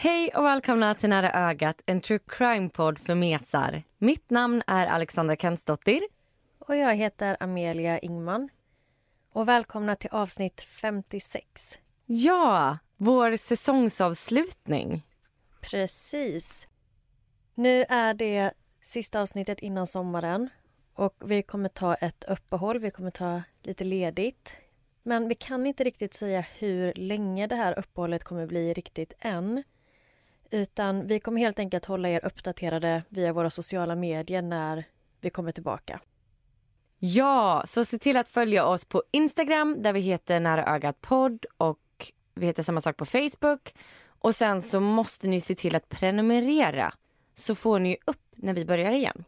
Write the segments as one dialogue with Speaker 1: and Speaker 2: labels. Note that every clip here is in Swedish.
Speaker 1: Hej och välkomna till Nära ögat, en true crime-podd för mesar. Mitt namn är Alexandra Kensdottir.
Speaker 2: Och jag heter Amelia Ingman. Och välkomna till avsnitt 56.
Speaker 1: Ja, vår säsongsavslutning.
Speaker 2: Precis. Nu är det sista avsnittet innan sommaren och vi kommer ta ett uppehåll, vi kommer ta lite ledigt. Men vi kan inte riktigt säga hur länge det här uppehållet kommer bli riktigt än. Utan vi kommer helt enkelt hålla er uppdaterade via våra sociala medier när vi kommer tillbaka.
Speaker 1: Ja, så se till att följa oss på Instagram där vi heter Nära ögat podd och vi heter samma sak på Facebook. Och sen så måste ni se till att prenumerera så får ni upp när vi börjar igen.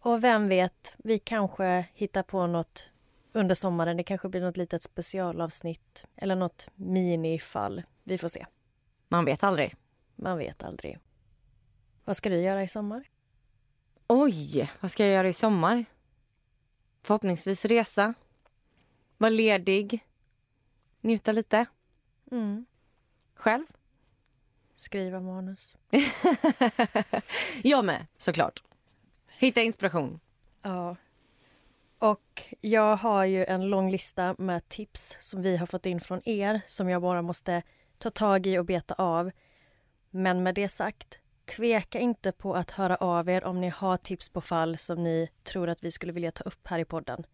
Speaker 2: Och vem vet, vi kanske hittar på något under sommaren. Det kanske blir något litet specialavsnitt eller något minifall. Vi får se.
Speaker 1: Man vet aldrig.
Speaker 2: Man vet aldrig. Vad ska du göra i sommar?
Speaker 1: Oj, vad ska jag göra i sommar? Förhoppningsvis resa. Vara ledig. Njuta lite.
Speaker 2: Mm.
Speaker 1: Själv?
Speaker 2: Skriva manus.
Speaker 1: jag med, såklart. Hitta inspiration.
Speaker 2: Ja. Och jag har ju en lång lista med tips som vi har fått in från er som jag bara måste ta tag i och beta av. Men med det sagt, tveka inte på att höra av er om ni har tips på fall som ni tror att vi skulle vilja ta upp här i podden.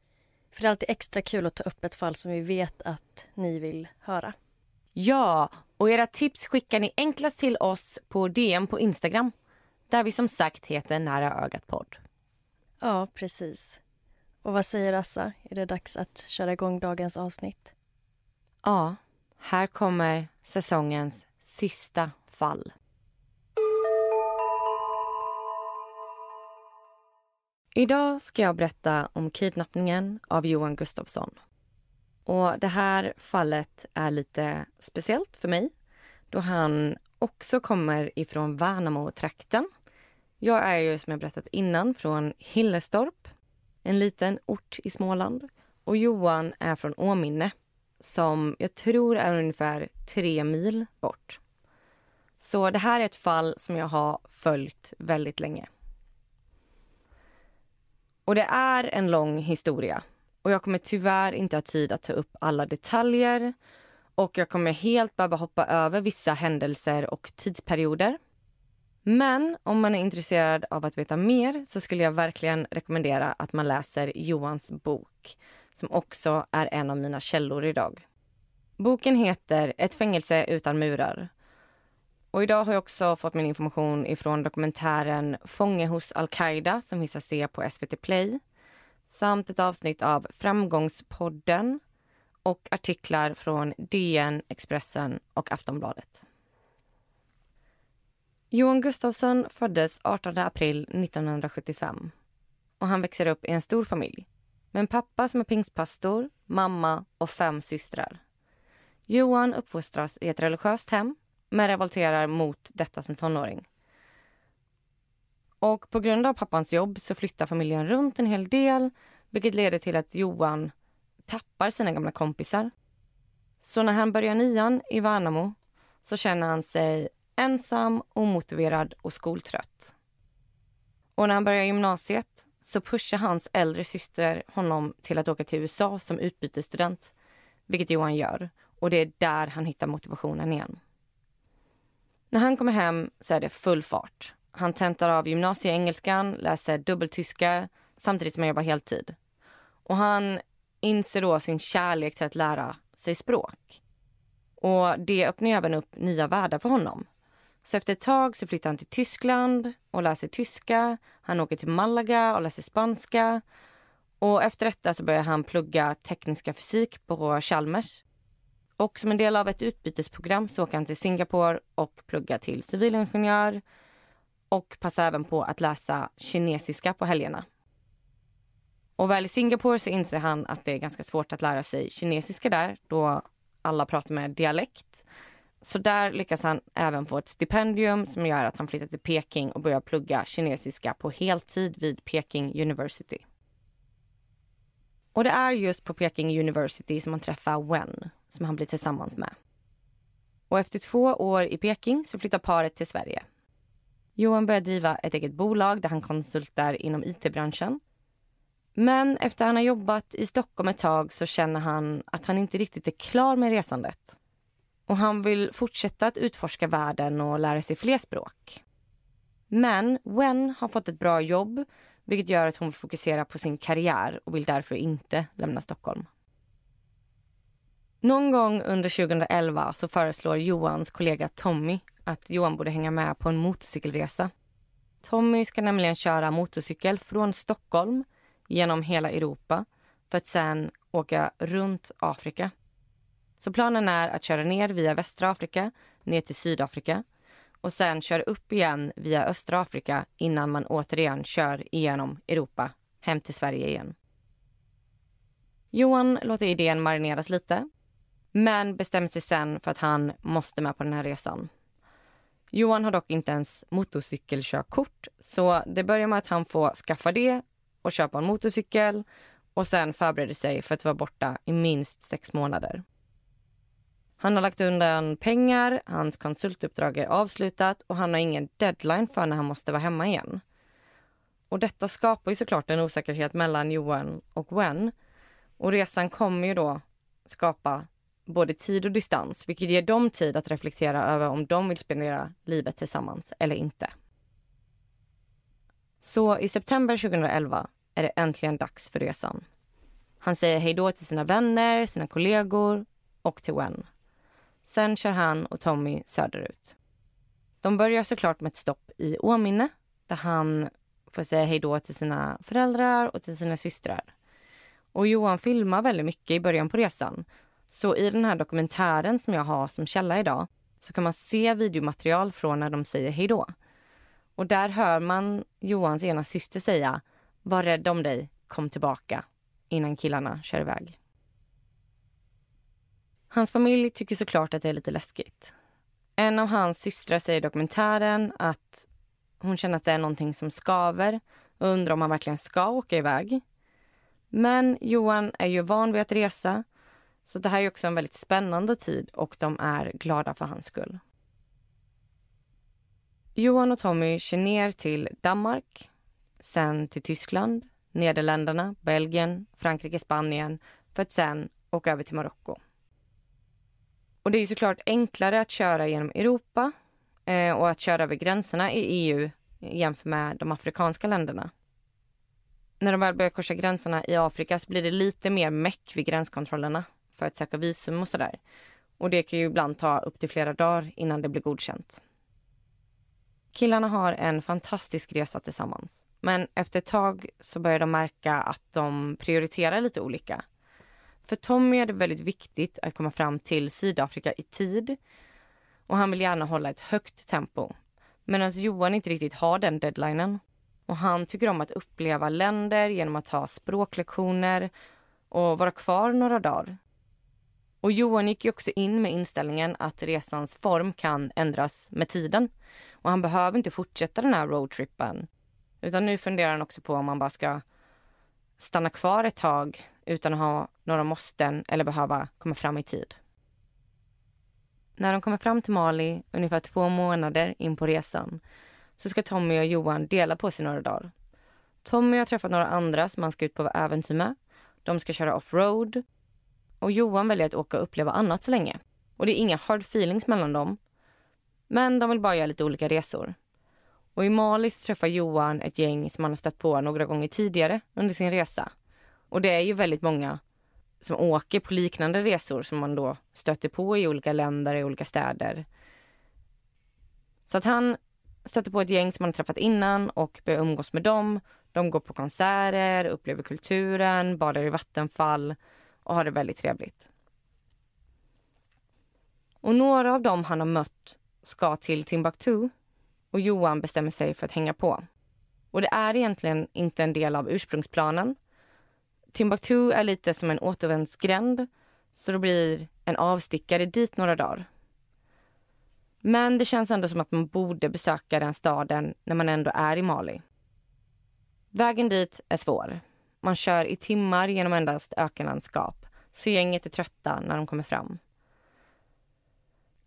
Speaker 2: För det är alltid extra kul att ta upp ett fall som vi vet att ni vill höra.
Speaker 1: Ja, och era tips skickar ni enklast till oss på DM på Instagram. Där vi som sagt heter Nära ögat podd.
Speaker 2: Ja, precis. Och vad säger Assa? Är det dags att köra igång dagens avsnitt?
Speaker 1: Ja, här kommer säsongens sista fall. Idag ska jag berätta om kidnappningen av Johan Gustafsson. Och Det här fallet är lite speciellt för mig då han också kommer ifrån Värnamo-trakten. Jag är ju som jag berättat innan från Hillestorp, en liten ort i Småland. Och Johan är från Åminne som jag tror är ungefär tre mil bort. Så det här är ett fall som jag har följt väldigt länge. Och det är en lång historia och jag kommer tyvärr inte ha tid att ta upp alla detaljer och jag kommer helt behöva hoppa över vissa händelser och tidsperioder. Men om man är intresserad av att veta mer så skulle jag verkligen rekommendera att man läser Johans bok som också är en av mina källor idag. Boken heter Ett fängelse utan murar och idag har jag också fått min information ifrån dokumentären Fånge hos al-Qaida som finns att se på SVT Play samt ett avsnitt av Framgångspodden och artiklar från DN, Expressen och Aftonbladet. Johan Gustafsson föddes 18 april 1975 och han växer upp i en stor familj med en pappa som är pingstpastor, mamma och fem systrar. Johan uppfostras i ett religiöst hem men revolterar mot detta som tonåring. Och på grund av pappans jobb så flyttar familjen runt en hel del vilket leder till att Johan tappar sina gamla kompisar. Så när han börjar nian i Värnamo så känner han sig ensam, omotiverad och skoltrött. Och när han börjar gymnasiet så pushar hans äldre syster honom till att åka till USA som utbytesstudent, vilket Johan gör. Och det är där han hittar motivationen igen. När han kommer hem så är det full fart. Han tentar av gymnasieengelskan, läser dubbeltyska samtidigt som han jobbar heltid. Och han inser då sin kärlek till att lära sig språk. Och det öppnar även upp nya världar för honom. Så efter ett tag så flyttar han till Tyskland och läser tyska. Han åker till Malaga och läser spanska. Och efter detta så börjar han plugga tekniska fysik på Chalmers. Och som en del av ett utbytesprogram så åker han till Singapore och pluggar till civilingenjör. och passar även på att läsa kinesiska på helgerna. Och väl i Singapore så inser han att det är ganska svårt att lära sig kinesiska där då alla pratar med dialekt. Så där lyckas han även få ett stipendium som gör att han flyttar till Peking och börjar plugga kinesiska på heltid vid Peking University. Och det är just på Peking University som han träffar Wen, som han blir tillsammans med. Och efter två år i Peking så flyttar paret till Sverige. Johan börjar driva ett eget bolag där han konsultar inom it-branschen. Men efter att han har jobbat i Stockholm ett tag så känner han att han inte riktigt är klar med resandet. Och han vill fortsätta att utforska världen och lära sig fler språk. Men Wen har fått ett bra jobb vilket gör att hon vill fokusera på sin karriär och vill därför inte lämna Stockholm. Någon gång under 2011 så föreslår Johans kollega Tommy att Johan borde hänga med på en motorcykelresa. Tommy ska nämligen köra motorcykel från Stockholm genom hela Europa för att sen åka runt Afrika. Så planen är att köra ner via västra Afrika, ner till Sydafrika och sen köra upp igen via östra Afrika innan man återigen kör igenom Europa hem till Sverige igen. Johan låter idén marineras lite men bestämmer sig sen för att han måste med på den här resan. Johan har dock inte ens motorcykelkörkort så det börjar med att han får skaffa det och köpa en motorcykel och sen förbereder sig för att vara borta i minst sex månader. Han har lagt undan pengar, hans konsultuppdrag är avslutat och han har ingen deadline för när han måste vara hemma igen. Och detta skapar ju såklart en osäkerhet mellan Johan och Wen. Och resan kommer ju då skapa både tid och distans vilket ger dem tid att reflektera över om de vill spendera livet tillsammans eller inte. Så i september 2011 är det äntligen dags för resan. Han säger hej då till sina vänner, sina kollegor och till Wen. Sen kör han och Tommy söderut. De börjar såklart med ett stopp i Åminne där han får säga hej då till sina föräldrar och till sina systrar. Och Johan filmar väldigt mycket i början på resan. Så i den här dokumentären som jag har som källa idag så kan man se videomaterial från när de säger hej då. Och där hör man Johans ena syster säga var rädd om dig, kom tillbaka innan killarna kör iväg. Hans familj tycker såklart att det är lite läskigt. En av hans systrar säger i dokumentären att hon känner att det är någonting som skaver och undrar om han verkligen ska åka iväg. Men Johan är ju van vid att resa så det här är också en väldigt spännande tid och de är glada för hans skull. Johan och Tommy kör ner till Danmark, sen till Tyskland, Nederländerna, Belgien, Frankrike, Spanien för att sen åka över till Marocko. Och det är såklart enklare att köra genom Europa eh, och att köra över gränserna i EU jämfört med de afrikanska länderna. När de väl börjar korsa gränserna i Afrika så blir det lite mer meck vid gränskontrollerna för att söka visum och sådär. Och det kan ju ibland ta upp till flera dagar innan det blir godkänt. Killarna har en fantastisk resa tillsammans. Men efter ett tag så börjar de märka att de prioriterar lite olika. För Tommy är det väldigt viktigt att komma fram till Sydafrika i tid och han vill gärna hålla ett högt tempo. Medan Johan inte riktigt har den deadlinen. Och han tycker om att uppleva länder genom att ta språklektioner och vara kvar några dagar. Och Johan gick ju också in med inställningen att resans form kan ändras med tiden. Och han behöver inte fortsätta den här roadtrippen. Utan nu funderar han också på om han bara ska stanna kvar ett tag utan att ha några måsten eller behöva komma fram i tid. När de kommer fram till Mali, ungefär två månader in på resan, så ska Tommy och Johan dela på sig några dagar. Tommy har träffat några andra som han ska ut på äventyr med. De ska köra offroad. Och Johan väljer att åka och uppleva annat så länge. Och det är inga hard feelings mellan dem. Men de vill bara göra lite olika resor. Och i Mali träffar Johan ett gäng som han har stött på några gånger tidigare under sin resa. Och det är ju väldigt många som åker på liknande resor som man då stöter på i olika länder, i olika städer. Så att han stöter på ett gäng som han har träffat innan och börjar umgås med dem. De går på konserter, upplever kulturen, badar i vattenfall och har det väldigt trevligt. Och några av dem han har mött ska till Timbuktu och Johan bestämmer sig för att hänga på. Och det är egentligen inte en del av ursprungsplanen. Timbuktu är lite som en återvändsgränd så det blir en avstickare dit några dagar. Men det känns ändå som att man borde besöka den staden när man ändå är i Mali. Vägen dit är svår. Man kör i timmar genom endast ökenlandskap så gänget är trötta när de kommer fram.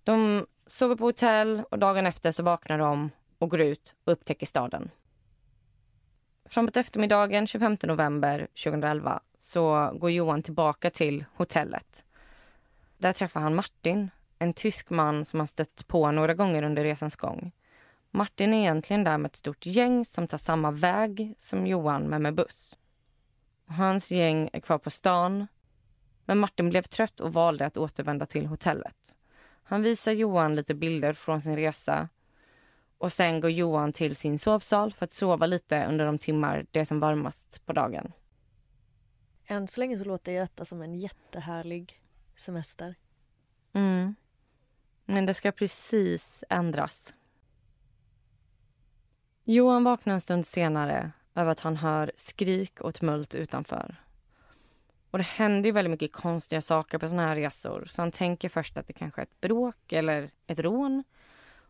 Speaker 1: De sover på hotell och dagen efter så vaknar de och går ut och upptäcker staden. Framåt eftermiddagen 25 november 2011 så går Johan tillbaka till hotellet. Där träffar han Martin, en tysk man som han stött på några gånger under resans gång. Martin är egentligen där med ett stort gäng som tar samma väg som Johan men med buss. Hans gäng är kvar på stan men Martin blev trött och valde att återvända till hotellet. Han visar Johan lite bilder från sin resa och sen går Johan till sin sovsal för att sova lite under de timmar det är som varmast på dagen.
Speaker 2: Än så länge så låter detta som en jättehärlig semester.
Speaker 1: Mm. Men det ska precis ändras. Johan vaknar en stund senare över att han hör skrik och tumult utanför. Och det händer ju väldigt mycket konstiga saker på såna här resor så han tänker först att det kanske är ett bråk eller ett rån.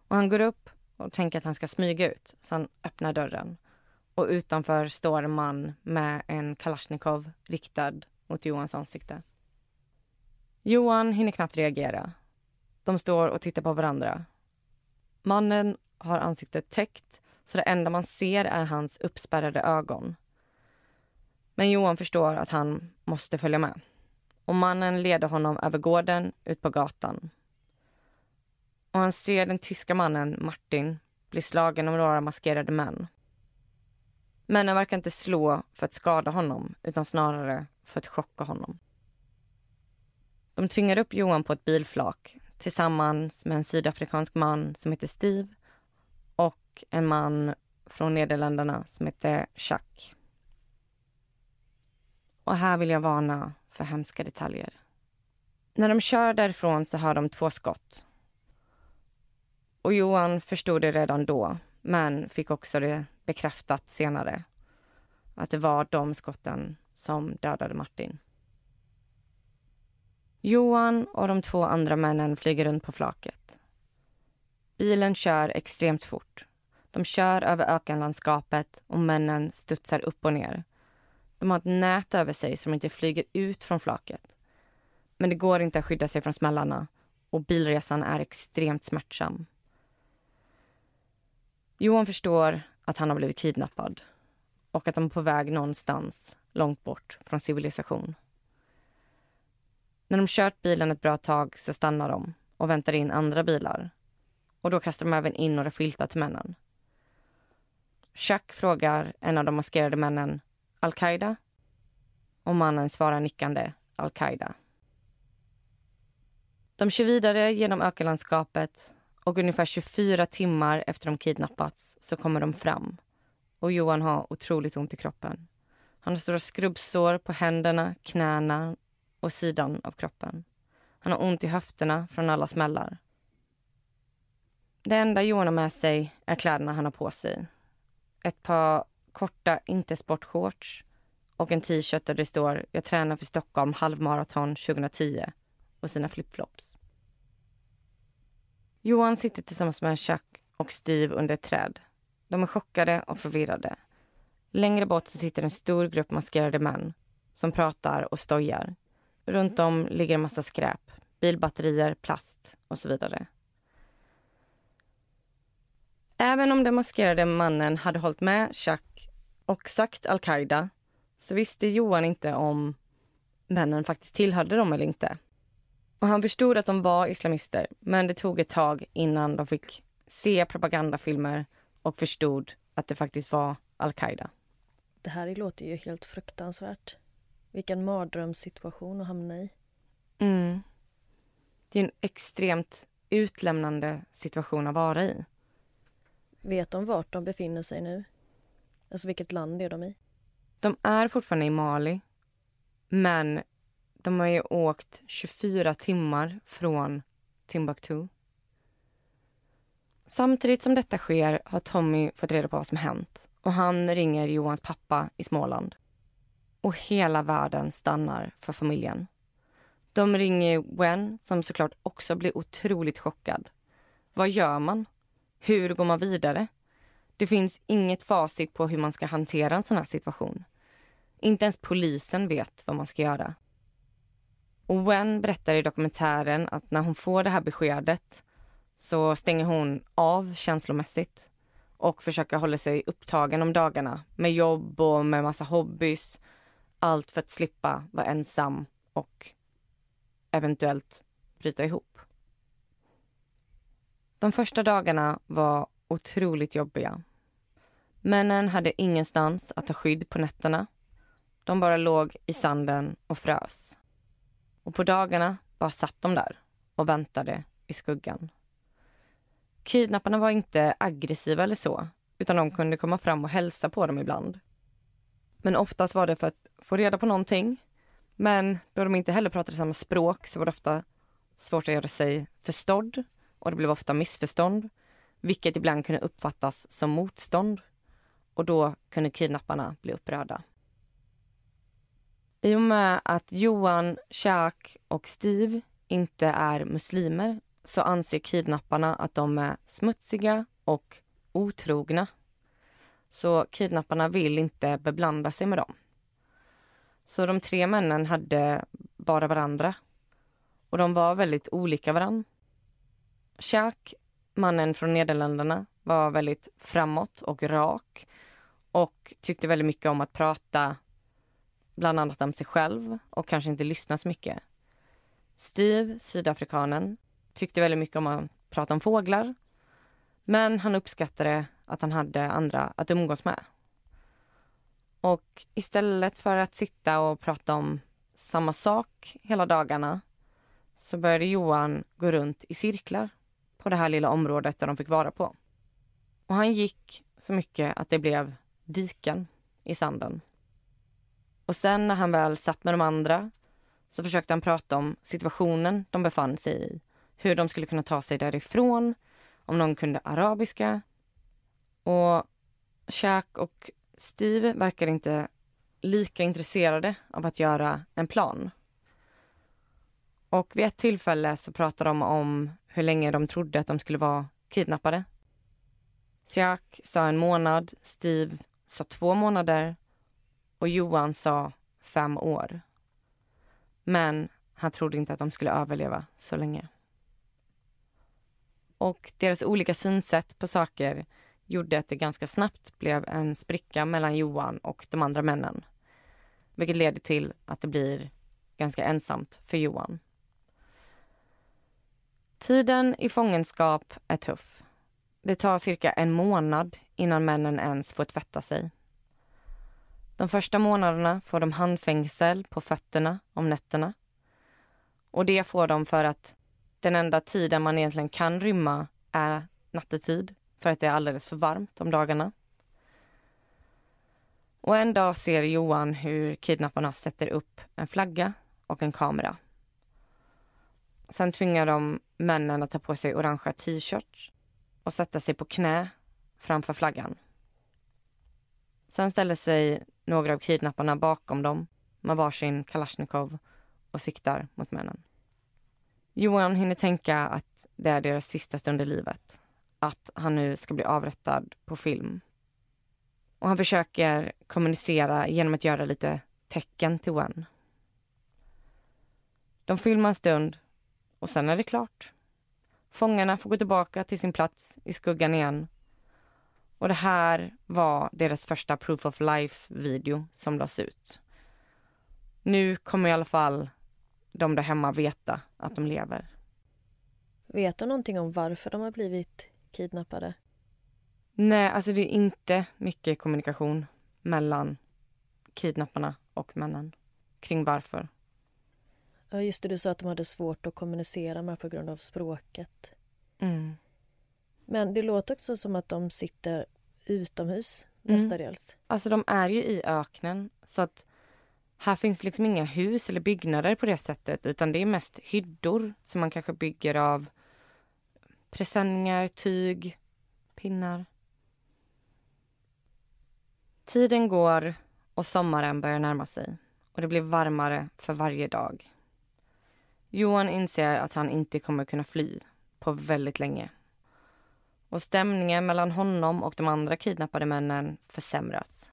Speaker 1: Och han går upp och tänker att han ska smyga ut så han öppnar dörren. Och utanför står en man med en kalasjnikov riktad mot Johans ansikte. Johan hinner knappt reagera. De står och tittar på varandra. Mannen har ansiktet täckt så det enda man ser är hans uppspärrade ögon. Men Johan förstår att han måste följa med. Och mannen leder honom över gården ut på gatan. Och han ser den tyska mannen, Martin, bli slagen av några maskerade män. Männen verkar inte slå för att skada honom utan snarare för att chocka honom. De tvingar upp Johan på ett bilflak tillsammans med en sydafrikansk man som heter Steve och en man från Nederländerna som hette Jacques. Och här vill jag varna för hemska detaljer. När de kör därifrån så hör de två skott. Och Johan förstod det redan då, men fick också det bekräftat senare. Att det var de skotten som dödade Martin. Johan och de två andra männen flyger runt på flaket. Bilen kör extremt fort. De kör över ökenlandskapet och männen studsar upp och ner. De har ett nät över sig som inte flyger ut från flaket. Men det går inte att skydda sig från smällarna och bilresan är extremt smärtsam. Johan förstår att han har blivit kidnappad och att de är på väg någonstans långt bort från civilisation. När de kört bilen ett bra tag så stannar de och väntar in andra bilar. Och då kastar de även in några filtar till männen. Chuck frågar en av de maskerade männen Al-Qaida? Och mannen svarar nickande Al-Qaida. De kör vidare genom ökenlandskapet och ungefär 24 timmar efter de kidnappats så kommer de fram. Och Johan har otroligt ont i kroppen. Han har stora skrubbsår på händerna, knäna och sidan av kroppen. Han har ont i höfterna från alla smällar. Det enda Johan har med sig är kläderna han har på sig. Ett par korta inte-sportshorts och en t-shirt där det står “Jag tränar för Stockholm halvmaraton 2010” och sina flipflops. Johan sitter tillsammans med Chuck och Steve under ett träd. De är chockade och förvirrade. Längre bort så sitter en stor grupp maskerade män som pratar och stojar. Runt om ligger en massa skräp, bilbatterier, plast och så vidare. Även om den maskerade mannen hade hållit med Chuck och sagt al-Qaida så visste Johan inte om männen faktiskt tillhörde dem eller inte. Och han förstod att de var islamister, men det tog ett tag innan de fick se propagandafilmer och förstod att det faktiskt var al-Qaida.
Speaker 2: Det här låter ju helt fruktansvärt. Vilken mardrömssituation att hamna i.
Speaker 1: Mm. Det är en extremt utlämnande situation att vara i.
Speaker 2: Vet de vart de befinner sig nu? Alltså vilket land är de i?
Speaker 1: De är fortfarande i Mali, men de har ju åkt 24 timmar från Timbuktu. Samtidigt som detta sker har Tommy fått reda på vad som hänt och han ringer Johans pappa i Småland. Och hela världen stannar för familjen. De ringer Gwen som såklart också blir otroligt chockad. Vad gör man? Hur går man vidare? Det finns inget facit på hur man ska hantera en sån här situation. Inte ens polisen vet vad man ska göra. Och Wen berättar i dokumentären att när hon får det här beskedet så stänger hon av känslomässigt och försöker hålla sig upptagen om dagarna med jobb och med massa hobbys. Allt för att slippa vara ensam och eventuellt bryta ihop. De första dagarna var otroligt jobbiga. Männen hade ingenstans att ta skydd på nätterna. De bara låg i sanden och frös. Och på dagarna bara satt de där och väntade i skuggan. Kidnapparna var inte aggressiva eller så, utan de kunde komma fram och hälsa på dem ibland. Men oftast var det för att få reda på någonting. Men då de inte heller pratade samma språk så var det ofta svårt att göra sig förstådd och det blev ofta missförstånd, vilket ibland kunde uppfattas som motstånd. Och då kunde kidnapparna bli upprörda. I och med att Johan, Shaq och Steve inte är muslimer så anser kidnapparna att de är smutsiga och otrogna. Så kidnapparna vill inte beblanda sig med dem. Så de tre männen hade bara varandra. Och de var väldigt olika varandra. Chuck, mannen från Nederländerna, var väldigt framåt och rak och tyckte väldigt mycket om att prata bland annat om sig själv och kanske inte lyssna så mycket. Steve, sydafrikanen, tyckte väldigt mycket om att prata om fåglar. Men han uppskattade att han hade andra att umgås med. Och istället för att sitta och prata om samma sak hela dagarna så började Johan gå runt i cirklar på det här lilla området där de fick vara på. Och han gick så mycket att det blev diken i sanden. Och sen när han väl satt med de andra så försökte han prata om situationen de befann sig i hur de skulle kunna ta sig därifrån, om någon kunde arabiska. Och Shaq och Steve verkar inte lika intresserade av att göra en plan. Och vid ett tillfälle så pratar de om hur länge de trodde att de skulle vara kidnappade. Siak sa en månad, Steve sa två månader och Johan sa fem år. Men han trodde inte att de skulle överleva så länge och deras olika synsätt på saker gjorde att det ganska snabbt blev en spricka mellan Johan och de andra männen. Vilket leder till att det blir ganska ensamt för Johan. Tiden i fångenskap är tuff. Det tar cirka en månad innan männen ens får tvätta sig. De första månaderna får de handfängsel på fötterna om nätterna. Och det får de för att den enda tiden man egentligen kan rymma är nattetid för att det är alldeles för varmt om dagarna. Och en dag ser Johan hur kidnapparna sätter upp en flagga och en kamera. Sen tvingar de männen att ta på sig orangea t-shirts och sätta sig på knä framför flaggan. Sen ställer sig några av kidnapparna bakom dem med varsin kalasjnikov och siktar mot männen. Johan hinner tänka att det är deras sista stund i livet. Att han nu ska bli avrättad på film. Och han försöker kommunicera genom att göra lite tecken till Wen. De filmar en stund och sen är det klart. Fångarna får gå tillbaka till sin plats i skuggan igen. Och det här var deras första Proof of Life-video som lades ut. Nu kommer i alla fall de där hemma veta att de lever.
Speaker 2: Vet du någonting om varför de har blivit kidnappade?
Speaker 1: Nej, alltså det är inte mycket kommunikation mellan kidnapparna och männen kring varför.
Speaker 2: Ja, just det, du sa att de hade svårt att kommunicera med på grund av språket.
Speaker 1: Mm.
Speaker 2: Men det låter också som att de sitter utomhus
Speaker 1: Mm.
Speaker 2: mestadels.
Speaker 1: Alltså de är ju i öknen så att här finns liksom inga hus eller byggnader på det sättet utan det är mest hyddor som man kanske bygger av presenningar, tyg, pinnar. Tiden går och sommaren börjar närma sig och det blir varmare för varje dag. Johan inser att han inte kommer kunna fly på väldigt länge. Och stämningen mellan honom och de andra kidnappade männen försämras.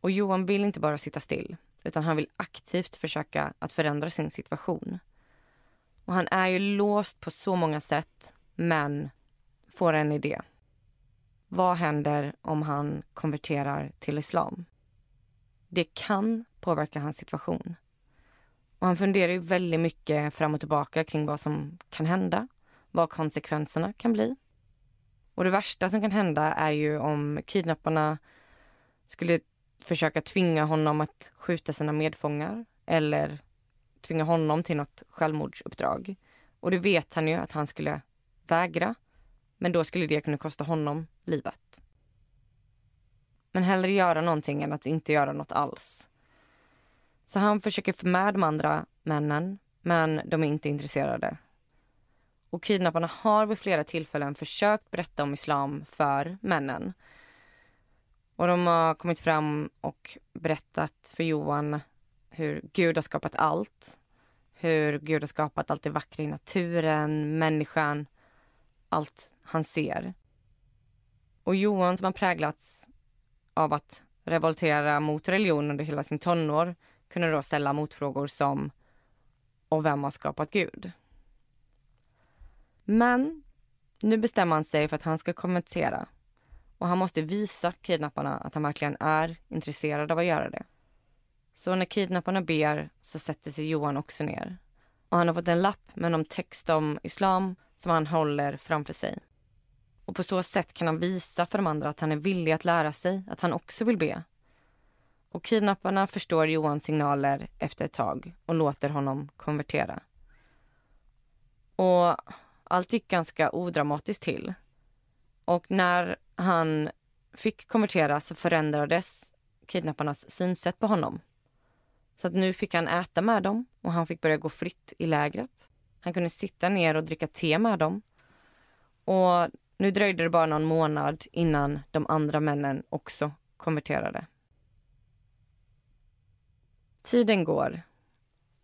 Speaker 1: Och Johan vill inte bara sitta still utan han vill aktivt försöka att förändra sin situation. Och han är ju låst på så många sätt, men får en idé. Vad händer om han konverterar till islam? Det kan påverka hans situation. Och han funderar ju väldigt mycket fram och tillbaka kring vad som kan hända, vad konsekvenserna kan bli. Och det värsta som kan hända är ju om kidnapparna skulle försöka tvinga honom att skjuta sina medfångar eller tvinga honom till något självmordsuppdrag. Och det vet han ju att han skulle vägra. Men då skulle det kunna kosta honom livet. Men hellre göra någonting än att inte göra något alls. Så han försöker få med de andra männen, men de är inte intresserade. Och kidnapparna har vid flera tillfällen försökt berätta om islam för männen. Och de har kommit fram och berättat för Johan hur Gud har skapat allt. Hur Gud har skapat allt det vackra i naturen, människan, allt han ser. Och Johan som har präglats av att revoltera mot religion under hela sin tonår kunde då ställa motfrågor som och vem har skapat Gud? Men nu bestämmer han sig för att han ska kommentera och han måste visa kidnapparna att han verkligen är intresserad av att göra det. Så när kidnapparna ber så sätter sig Johan också ner. Och han har fått en lapp med någon text om islam som han håller framför sig. Och på så sätt kan han visa för de andra att han är villig att lära sig, att han också vill be. Och kidnapparna förstår Johans signaler efter ett tag och låter honom konvertera. Och allt gick ganska odramatiskt till. Och när han fick konvertera så förändrades kidnapparnas synsätt på honom. Så att nu fick han äta med dem och han fick börja gå fritt i lägret. Han kunde sitta ner och dricka te med dem. Och nu dröjde det bara någon månad innan de andra männen också konverterade. Tiden går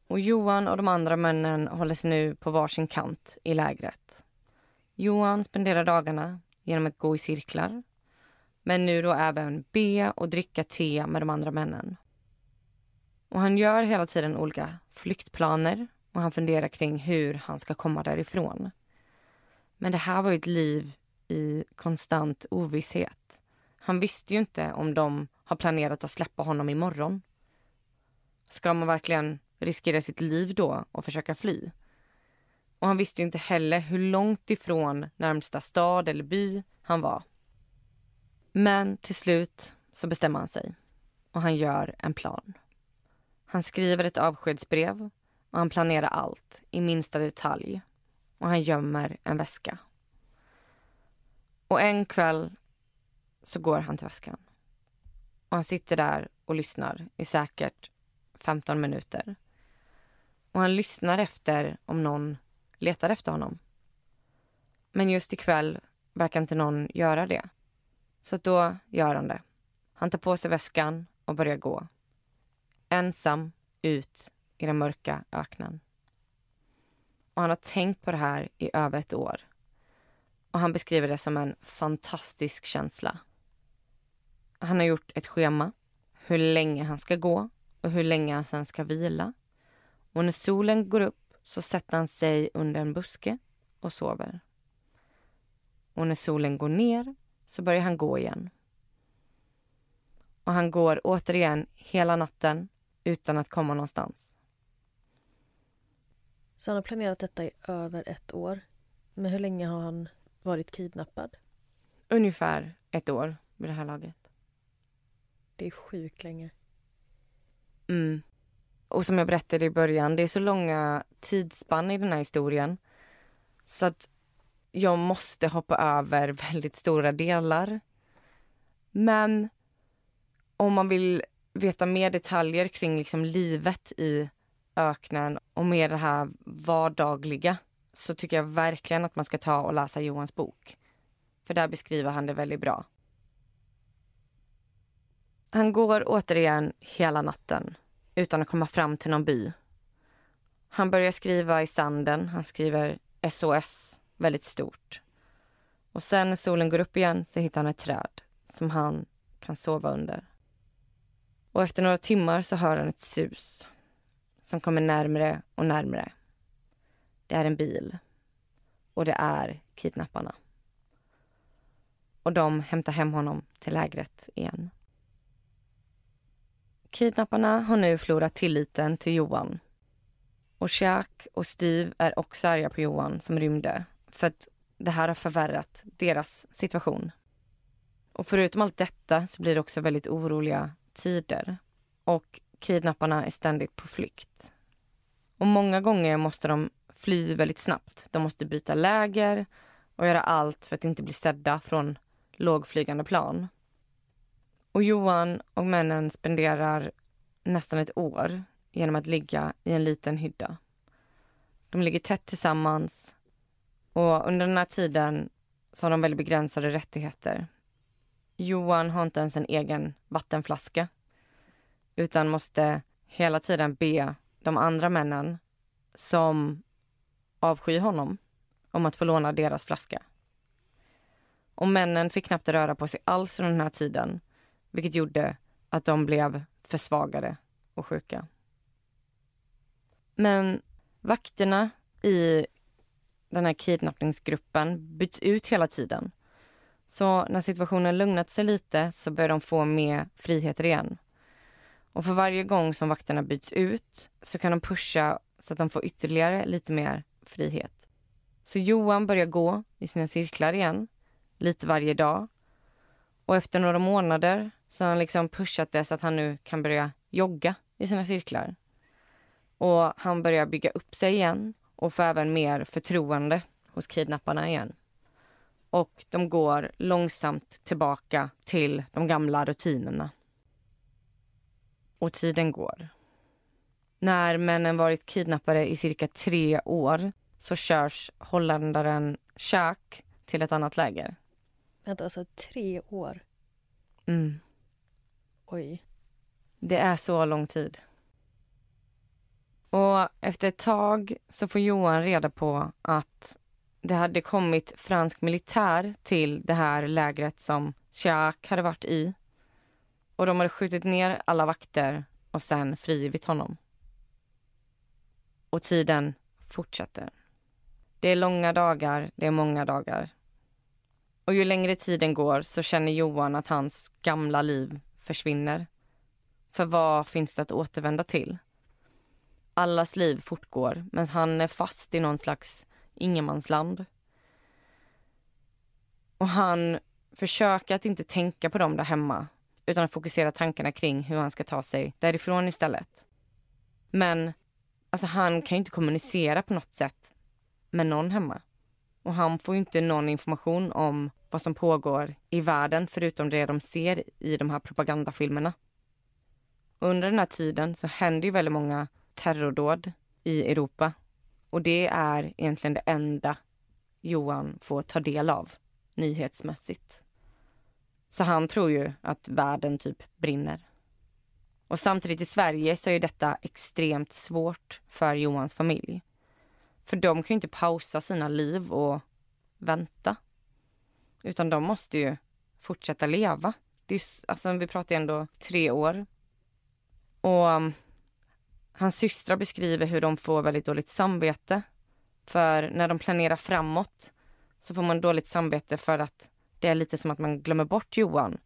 Speaker 1: och Johan och de andra männen håller sig nu på varsin kant i lägret. Johan spenderar dagarna genom att gå i cirklar men nu då även be och dricka te med de andra männen. Och Han gör hela tiden olika flyktplaner och han funderar kring hur han ska komma därifrån. Men det här var ett liv i konstant ovisshet. Han visste ju inte om de har planerat att släppa honom imorgon. Ska man verkligen riskera sitt liv då och försöka fly? Och han visste ju inte heller hur långt ifrån närmsta stad eller by han var. Men till slut så bestämmer han sig och han gör en plan. Han skriver ett avskedsbrev och han planerar allt i minsta detalj och han gömmer en väska. Och en kväll så går han till väskan. Och han sitter där och lyssnar i säkert 15 minuter. Och han lyssnar efter om någon letar efter honom. Men just ikväll verkar inte någon göra det. Så då gör han det. Han tar på sig väskan och börjar gå. Ensam ut i den mörka öknen. Och han har tänkt på det här i över ett år. Och han beskriver det som en fantastisk känsla. Han har gjort ett schema, hur länge han ska gå och hur länge han sen ska vila. Och när solen går upp så sätter han sig under en buske och sover. Och när solen går ner så börjar han gå igen. Och han går återigen hela natten utan att komma någonstans.
Speaker 2: Så han har planerat detta i över ett år. Men hur länge har han varit kidnappad?
Speaker 1: Ungefär ett år vid det här laget.
Speaker 2: Det är sjukt länge.
Speaker 1: Mm. Och som jag berättade i början, det är så långa tidsspann i den här historien. Så att jag måste hoppa över väldigt stora delar. Men om man vill veta mer detaljer kring liksom livet i öknen och mer det här vardagliga så tycker jag verkligen att man ska ta och läsa Johans bok. För där beskriver han det väldigt bra. Han går återigen hela natten utan att komma fram till någon by. Han börjar skriva i sanden. Han skriver SOS väldigt stort. Och sen när solen går upp igen så hittar han ett träd som han kan sova under. Och efter några timmar så hör han ett sus som kommer närmre och närmre. Det är en bil. Och det är kidnapparna. Och de hämtar hem honom till lägret igen. Kidnapparna har nu förlorat tilliten till Johan. Och Jack och Steve är också arga på Johan som rymde för att det här har förvärrat deras situation. Och förutom allt detta så blir det också väldigt oroliga tider. Och kidnapparna är ständigt på flykt. Och många gånger måste de fly väldigt snabbt. De måste byta läger och göra allt för att inte bli sedda från lågflygande plan. Och Johan och männen spenderar nästan ett år genom att ligga i en liten hydda. De ligger tätt tillsammans och under den här tiden så har de väldigt begränsade rättigheter. Johan har inte ens en egen vattenflaska utan måste hela tiden be de andra männen som avskyr honom om att få låna deras flaska. Och männen fick knappt röra på sig alls under den här tiden vilket gjorde att de blev försvagade och sjuka. Men vakterna i den här kidnappningsgruppen byts ut hela tiden. Så när situationen lugnat sig lite så börjar de få mer friheter igen. Och för varje gång som vakterna byts ut så kan de pusha så att de får ytterligare lite mer frihet. Så Johan börjar gå i sina cirklar igen, lite varje dag. Och efter några månader så han liksom pushat det så att han nu kan börja jogga i sina cirklar. Och han börjar bygga upp sig igen och får även mer förtroende hos kidnapparna igen. Och de går långsamt tillbaka till de gamla rutinerna. Och tiden går. När männen varit kidnappade i cirka tre år så körs holländaren Schaak till ett annat läger.
Speaker 2: Vänta, alltså tre år?
Speaker 1: Mm.
Speaker 2: Oj.
Speaker 1: Det är så lång tid. Och efter ett tag så får Johan reda på att det hade kommit fransk militär till det här lägret som Jacques hade varit i. Och de hade skjutit ner alla vakter och sen frigivit honom. Och tiden fortsätter. Det är långa dagar, det är många dagar. Och ju längre tiden går så känner Johan att hans gamla liv försvinner. För vad finns det att återvända till? Allas liv fortgår, men han är fast i någon slags ingenmansland. Och han försöker att inte tänka på dem där hemma utan att fokusera tankarna kring hur han ska ta sig därifrån istället. Men alltså, han kan ju inte kommunicera på något sätt med någon hemma. Och han får inte någon information om vad som pågår i världen förutom det de ser i de här propagandafilmerna. Under den här tiden så händer ju väldigt många terrordåd i Europa. Och det är egentligen det enda Johan får ta del av nyhetsmässigt. Så han tror ju att världen typ brinner. Och samtidigt i Sverige så är detta extremt svårt för Johans familj. För de kan ju inte pausa sina liv och vänta. Utan de måste ju fortsätta leva. Det är, alltså, vi pratar ändå tre år. Och um, hans systrar beskriver hur de får väldigt dåligt samvete. För när de planerar framåt så får man dåligt samvete för att det är lite som att man glömmer bort Johan.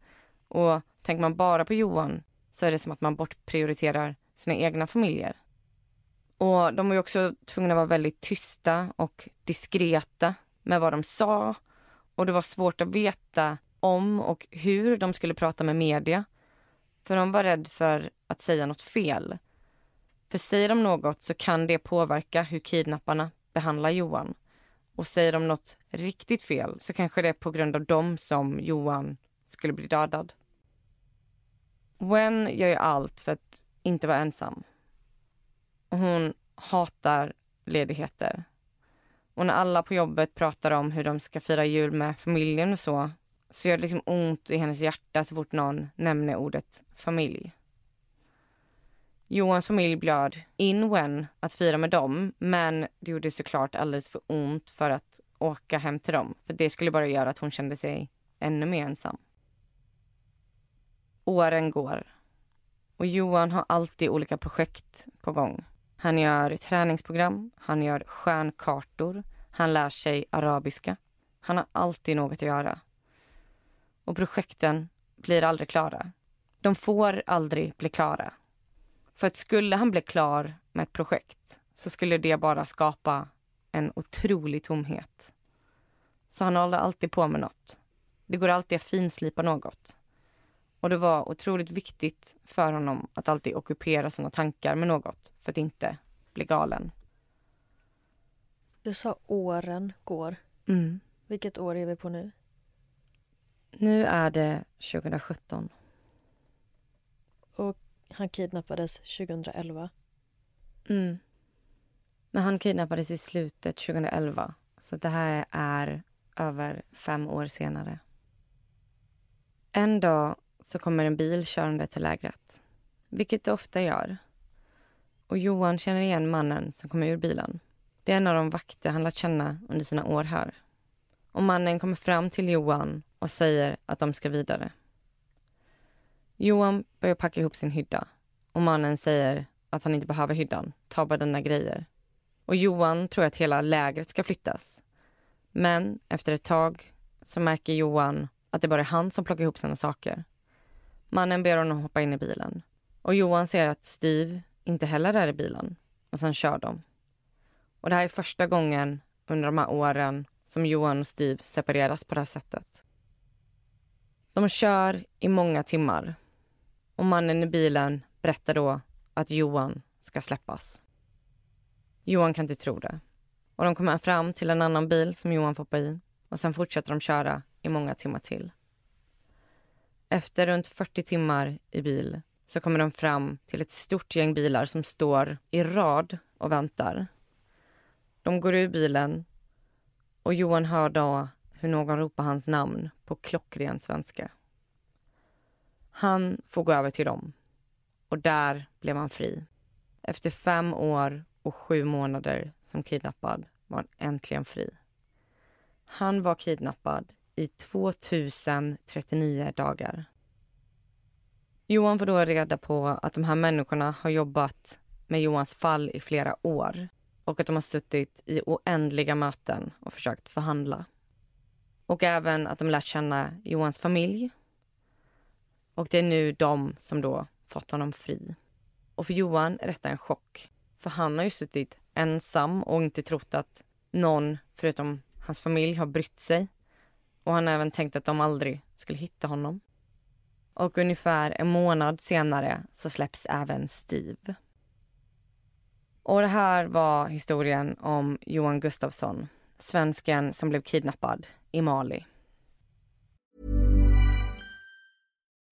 Speaker 1: Och tänker man bara på Johan så är det som att man bortprioriterar sina egna familjer. Och de var ju också tvungna att vara väldigt tysta och diskreta med vad de sa. Och det var svårt att veta om och hur de skulle prata med media. För de var rädda för att säga något fel. För säger de något så kan det påverka hur kidnapparna behandlar Johan. Och säger de något riktigt fel så kanske det är på grund av dem som Johan skulle bli dödad. Wen gör ju allt för att inte vara ensam. Hon hatar ledigheter. Och när alla på jobbet pratar om hur de ska fira jul med familjen och så, så gör det liksom ont i hennes hjärta så fort någon nämner ordet familj. Johans familj bjöd in Wen att fira med dem, men det gjorde såklart alldeles för ont för att åka hem till dem. För det skulle bara göra att hon kände sig ännu mer ensam. Åren går. Och Johan har alltid olika projekt på gång. Han gör träningsprogram, han gör stjärnkartor, han lär sig arabiska. Han har alltid något att göra. Och projekten blir aldrig klara. De får aldrig bli klara. För att skulle han bli klar med ett projekt så skulle det bara skapa en otrolig tomhet. Så han håller alltid på med något. Det går alltid att finslipa något. Och det var otroligt viktigt för honom att alltid ockupera sina tankar med något för att inte bli galen.
Speaker 2: Du sa åren går.
Speaker 1: Mm.
Speaker 2: Vilket år är vi på nu?
Speaker 1: Nu är det 2017.
Speaker 2: Och han kidnappades 2011.
Speaker 1: Mm. Men han kidnappades i slutet 2011. Så det här är över fem år senare. En dag så kommer en bil körande till lägret, vilket det ofta gör. Och Johan känner igen mannen som kommer ur bilen. Det är en av de vakter han lärt känna under sina år här. Och mannen kommer fram till Johan och säger att de ska vidare. Johan börjar packa ihop sin hydda och mannen säger att han inte behöver hyddan, ta bara dina grejer. Och Johan tror att hela lägret ska flyttas. Men efter ett tag så märker Johan att det bara är han som plockar ihop sina saker. Mannen ber honom hoppa in i bilen. Och Johan ser att Steve inte heller är i bilen. Och sen kör de. Och det här är första gången under de här åren som Johan och Steve separeras på det här sättet. De kör i många timmar. Och mannen i bilen berättar då att Johan ska släppas. Johan kan inte tro det. Och de kommer fram till en annan bil som Johan får hoppa i. Och sen fortsätter de köra i många timmar till. Efter runt 40 timmar i bil så kommer de fram till ett stort gäng bilar som står i rad och väntar. De går ur bilen och Johan hör då hur någon ropar hans namn på klockren svenska. Han får gå över till dem och där blev han fri. Efter fem år och sju månader som kidnappad var han äntligen fri. Han var kidnappad i 2039 dagar. Johan får då reda på att de här människorna har jobbat med Johans fall i flera år och att de har suttit i oändliga möten och försökt förhandla. Och även att de lärt känna Johans familj. Och det är nu de som då fått honom fri. Och för Johan är detta en chock. För han har ju suttit ensam och inte trott att någon förutom hans familj har brytt sig. Och han har även tänkt att de aldrig skulle hitta honom. Och ungefär en månad senare så släpps även Steve. Och det här var historien om Johan Gustafsson, svensken som blev kidnappad i Mali.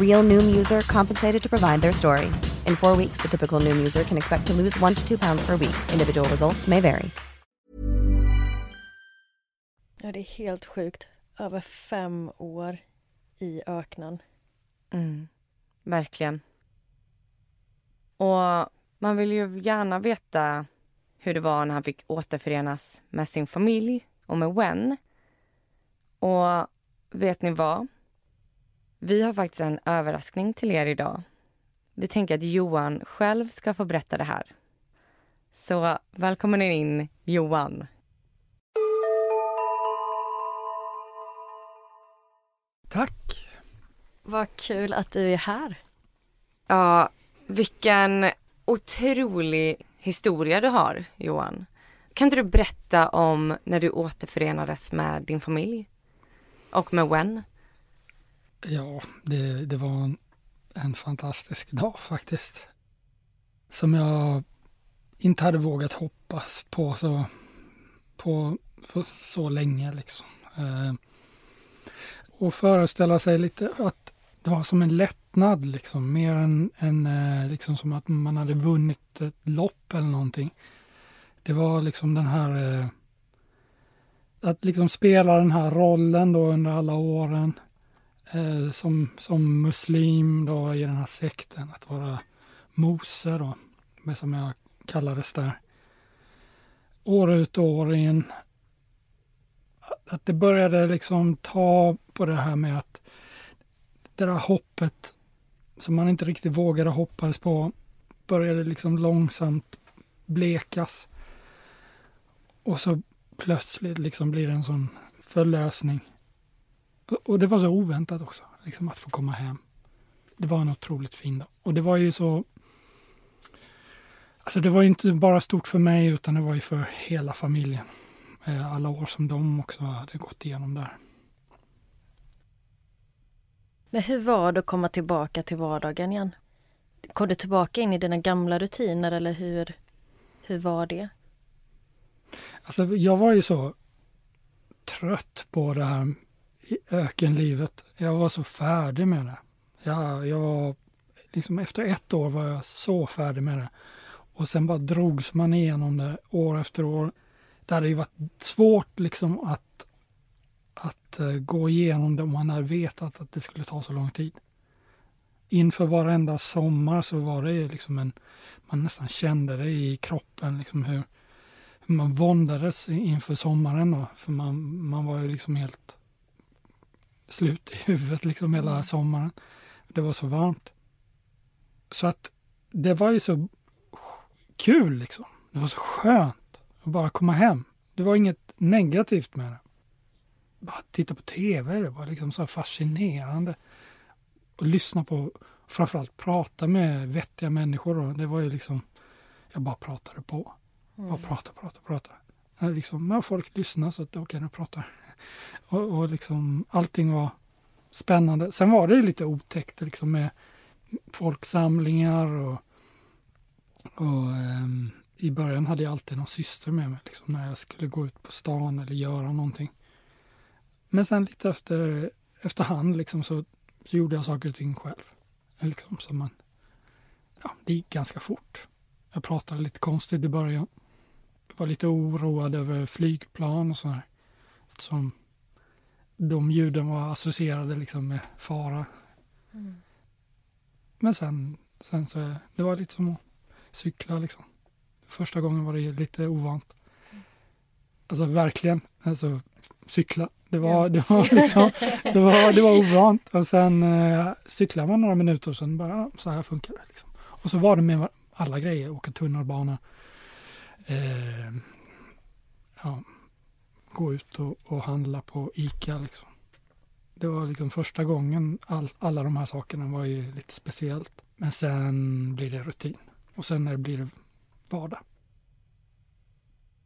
Speaker 3: Real Noom user compensated to provide their story. In four weeks, the typical Noom user can expect to lose one to two pounds per week. Individual results may vary.
Speaker 2: Ja, det är helt sjukt. Över fem år i öknen.
Speaker 1: Mm, verkligen. Och man vill ju gärna veta hur det var när han fick återförenas med sin familj och med Wen. Och vet ni vad? Vi har faktiskt en överraskning till er idag. Vi tänker att Johan själv ska få berätta det här. Så välkommen in, Johan.
Speaker 4: Tack!
Speaker 2: Vad kul att du är här.
Speaker 1: Ja, vilken otrolig historia du har, Johan. Kan inte du berätta om när du återförenades med din familj? Och med Wen?
Speaker 4: Ja, det, det var en, en fantastisk dag faktiskt. Som jag inte hade vågat hoppas på så, på, på så länge. Liksom. Eh, och föreställa sig lite att det var som en lättnad, liksom, mer än, än eh, liksom som att man hade vunnit ett lopp eller någonting. Det var liksom den här eh, att liksom spela den här rollen då under alla åren eh, som, som muslim då i den här sekten, att vara Mose då, som jag kallades där. År ut och år in. Att det började liksom ta på det här med att det där hoppet som man inte riktigt vågade hoppas på började liksom långsamt blekas. Och så plötsligt liksom blir det en sån förlösning. Och det var så oväntat också, liksom att få komma hem. Det var en otroligt fin dag. Och det var ju så... Alltså det var inte bara stort för mig utan det var ju för hela familjen. Eh, alla år som de också hade gått igenom där.
Speaker 2: Men hur var det att komma tillbaka till vardagen igen? Kom du tillbaka in i dina gamla rutiner eller hur, hur var det?
Speaker 4: Alltså jag var ju så trött på det här ökenlivet. Jag var så färdig med det. Jag, jag var, liksom efter ett år var jag så färdig med det. Och sen bara drogs man igenom det år efter år. Det hade ju varit svårt liksom att, att eh, gå igenom det om man hade vetat att det skulle ta så lång tid. Inför varenda sommar så var det liksom en, man nästan kände det i kroppen liksom hur, hur man våndades inför sommaren då. För man, man var ju liksom helt slut i huvudet liksom hela mm. sommaren. Det var så varmt. Så att det var ju så kul liksom. Det var så skönt att bara komma hem. Det var inget negativt med det. Bara titta på tv, det var liksom så fascinerande. Och lyssna på, framförallt prata med vettiga människor. Då. Det var ju liksom, jag bara pratade på. Bara mm. prata, prata, prata. Eh, liksom, ja, folk lyssnade så att okej, okay, nu pratar och, och liksom allting var spännande. Sen var det lite otäckt liksom med folksamlingar och, och um, i början hade jag alltid någon syster med mig liksom, när jag skulle gå ut på stan eller göra någonting. Men sen lite efter, efterhand liksom, så, så gjorde jag saker och ting själv. Liksom, så man, ja, det gick ganska fort. Jag pratade lite konstigt i början. Var lite oroad över flygplan och sådär. Eftersom de ljuden var associerade liksom med fara. Mm. Men sen, sen så, det var lite som att cykla liksom. Första gången var det lite ovant. Alltså verkligen, alltså cykla. Det var, det var liksom, det var, det var ovant. Och sen eh, cyklade man några minuter och sen bara, så här funkar det. Liksom. Och så var det med alla grejer, åka tunnelbana. Eh, ja, gå ut och, och handla på ICA. Liksom. Det var liksom första gången all, alla de här sakerna var ju lite speciellt. Men sen blir det rutin och sen när det blir det vardag.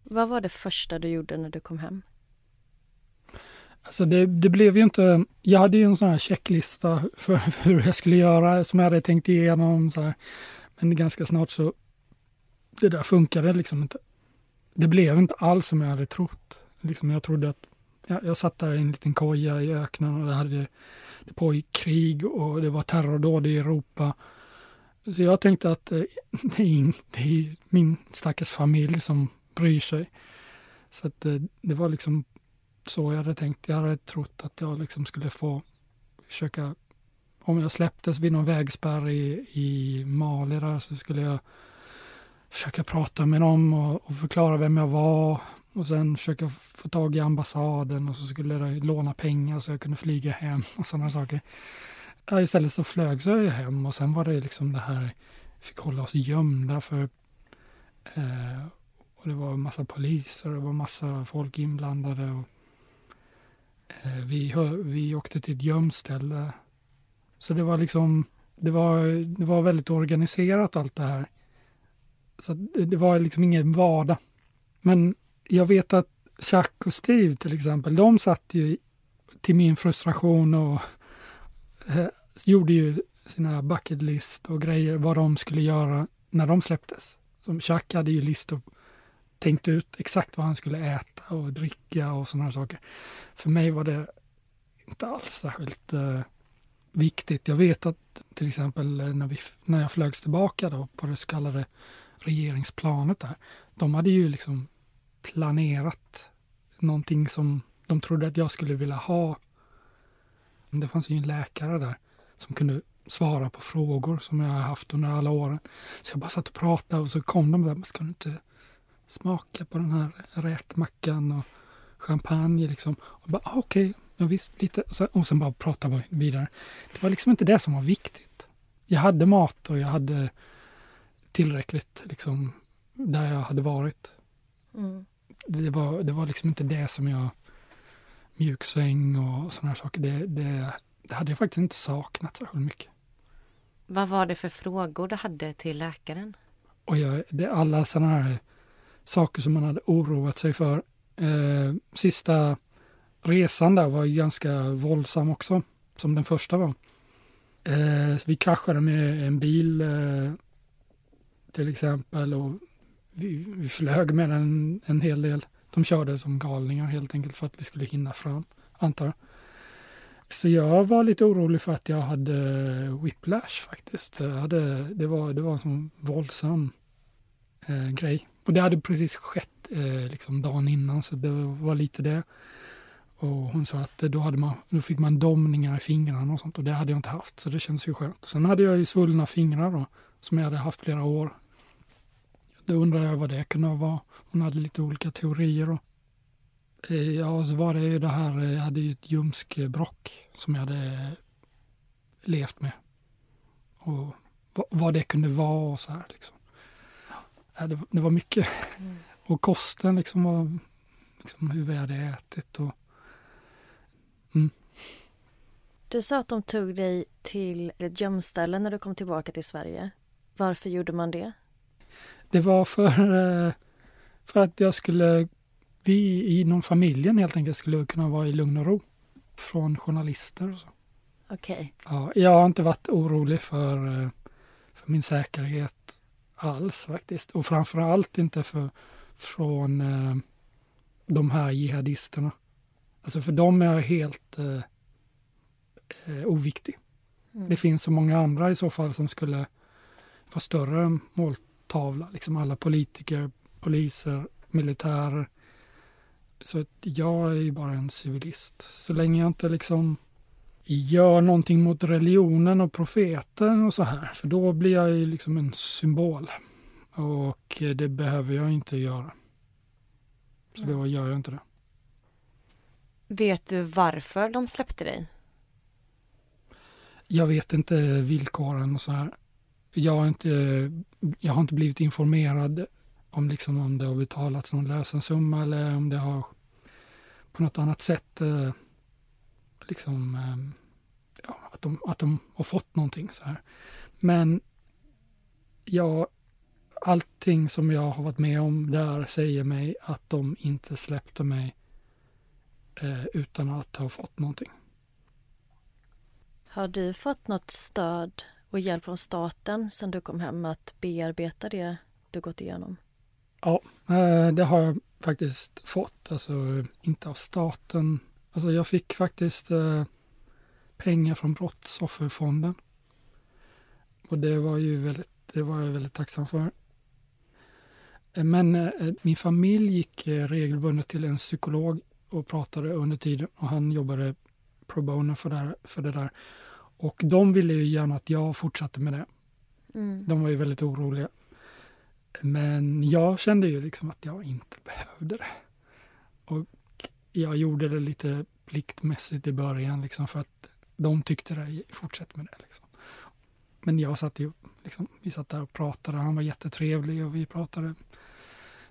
Speaker 2: Vad var det första du gjorde när du kom hem?
Speaker 4: Alltså det, det, blev ju inte... Jag hade ju en sån här checklista för hur jag skulle göra som jag hade tänkt igenom. Så här. Men ganska snart så... Det där funkade liksom inte. Det blev inte alls som jag hade trott. Liksom jag trodde att jag, jag satt där i en liten koja i öknen och det hade det pågick krig och det var terrordåd i Europa. Så jag tänkte att eh, det är, det är min stackars familj som bryr sig. Så att eh, det var liksom så jag hade tänkt. Jag hade trott att jag liksom skulle få försöka, om jag släpptes vid någon vägspärr i, i Mali där, så skulle jag försöka prata med dem och, och, förklara vem jag var och sen försöka få tag i ambassaden och så skulle jag låna pengar så jag kunde flyga hem och sådana saker. Ja, istället så flög så jag hem och sen var det liksom det här, fick hålla oss gömda för eh, och det var massa poliser och det var massa folk inblandade. Och, eh, vi, vi åkte till ett gömställe. Så det var liksom, det var, det var väldigt organiserat allt det här. Så det, var liksom ingen vardag. Men jag vet att Chuck och Steve till exempel, de satt ju till min frustration och eh, gjorde ju sina bucket list och grejer vad de skulle göra när de släpptes. Som Chuck hade ju listor, tänkt ut exakt vad han skulle äta och dricka och sådana saker. För mig var det inte alls särskilt eh, viktigt. Jag vet att till exempel när, vi, när jag flögs tillbaka då på det så kallade regeringsplanet där. De hade ju liksom planerat någonting som de trodde att jag skulle vilja ha. Det fanns ju en läkare där som kunde svara på frågor som jag har haft under alla åren. Så jag bara satt och pratade och så kom de där, ska du inte smaka på den här räkmackan och champagne liksom? Och bara, ah, okej, okay, ja, visst, lite. Och sen, och sen bara prata vidare. Det var liksom inte det som var viktigt. Jag hade mat och jag hade tillräckligt liksom där jag hade varit. Mm det, var, det var liksom inte det som jag mjuksväng och sådana här saker. Det, det, det hade jag faktiskt inte saknat särskilt mycket.
Speaker 1: Vad var det för frågor du hade till läkaren?
Speaker 4: Och jag, det är alla sådana här saker som man hade oroat sig för. Eh, sista resan där var ganska våldsam också, som den första var. Eh, vi kraschade med en bil eh, till exempel och vi, vi flög med den en hel del. De körde som galningar helt enkelt för att vi skulle hinna fram, antar jag. Så jag var lite orolig för att jag hade whiplash faktiskt. Jag hade, det, var, det var en sån våldsam eh, grej. Och det hade precis skett eh, liksom dagen innan, så det var lite det. Och hon sa att då, hade man, då fick man domningar i fingrarna och sånt och det hade jag inte haft, så det kändes ju skönt. Sen hade jag ju svullna fingrar då, som jag hade haft flera år då undrar jag vad det kunde vara. Hon hade lite olika teorier. Och, eh, ja, så var det ju det här, eh, jag hade ju ett ljumskbråck som jag hade levt med. Och vad det kunde vara och så här liksom. Ja, det, det var mycket. Mm. Och kosten liksom var liksom hur vi hade ätit och mm.
Speaker 2: Du sa att de tog dig till ett gömställe när du kom tillbaka till Sverige. Varför gjorde man det?
Speaker 4: Det var för, eh, för att jag skulle, vi inom familjen helt enkelt skulle kunna vara i lugn och ro från journalister och så.
Speaker 2: Okej. Okay.
Speaker 4: Ja, jag har inte varit orolig för, eh, för min säkerhet alls faktiskt. Och framför allt inte för, från eh, de här jihadisterna. Alltså för dem är jag helt eh, oviktig. Mm. Det finns så många andra i så fall som skulle få större mål, tavla. Liksom alla politiker, poliser, militärer. Så att jag är ju bara en civilist. Så länge jag inte liksom gör någonting mot religionen och profeten och så här. För då blir jag ju liksom en symbol. Och det behöver jag inte göra. Så då gör jag inte det.
Speaker 1: Vet du varför de släppte dig?
Speaker 4: Jag vet inte villkoren och så här jag har inte, jag har inte blivit informerad om, liksom, om det har betalats någon lösensumma eller om det har på något annat sätt eh, liksom, eh, ja, att, de, att de har fått någonting. Så här. Men ja, allting som jag har varit med om där säger mig att de inte släppte mig eh, utan att ha fått någonting.
Speaker 2: Har du fått något stöd och hjälp från staten sen du kom hem att bearbeta det du gått igenom?
Speaker 4: Ja, eh, det har jag faktiskt fått, alltså inte av staten. Alltså jag fick faktiskt eh, pengar från Brottsofferfonden. Och det var ju väldigt, det var jag väldigt tacksam för. Eh, men min familj gick regelbundet till en psykolog och pratade under tiden och han jobbade pro bono för det, här, för det där. Och de ville ju gärna att jag fortsatte med det.
Speaker 2: Mm.
Speaker 4: De var ju väldigt oroliga. Men jag kände ju liksom att jag inte behövde det. Och jag gjorde det lite pliktmässigt i början liksom för att de tyckte det, fortsätt med det. Liksom. Men jag satt ju, liksom, vi satt där och pratade, han var jättetrevlig och vi pratade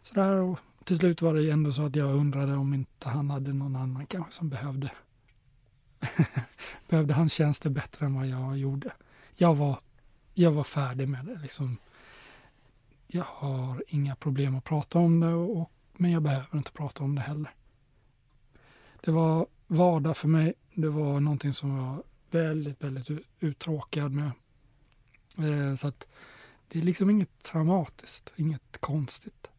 Speaker 4: sådär och till slut var det ändå så att jag undrade om inte han hade någon annan kanske som behövde behövde hans tjänster bättre än vad jag gjorde. Jag var, jag var färdig med det. Liksom. Jag har inga problem att prata om det, och, men jag behöver inte prata om det heller. Det var vardag för mig. Det var någonting som jag var väldigt, väldigt uttråkad med. Eh, så att det är liksom inget traumatiskt, inget konstigt.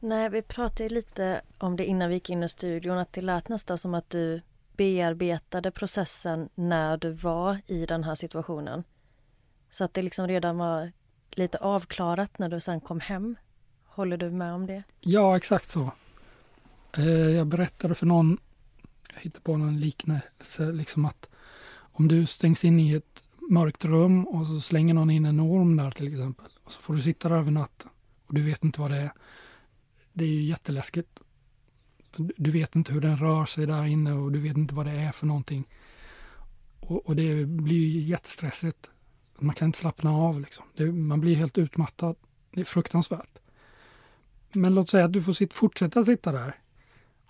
Speaker 2: Nej, vi pratade lite om det innan vi gick in i studion, att det lät nästan som att du bearbetade processen när du var i den här situationen. Så att det liksom redan var lite avklarat när du sen kom hem. Håller du med om det?
Speaker 4: Ja, exakt så. Eh, jag berättade för någon, jag hittade på någon liknelse, liksom att om du stängs in i ett mörkt rum och så slänger någon in en orm där till exempel. Och så får du sitta där över natten och du vet inte vad det är. Det är ju jätteläskigt. Du vet inte hur den rör sig där inne och du vet inte vad det är för någonting. Och, och det blir jättestressigt. Man kan inte slappna av liksom. Det, man blir helt utmattad. Det är fruktansvärt. Men låt säga att du får sitt, fortsätta sitta där.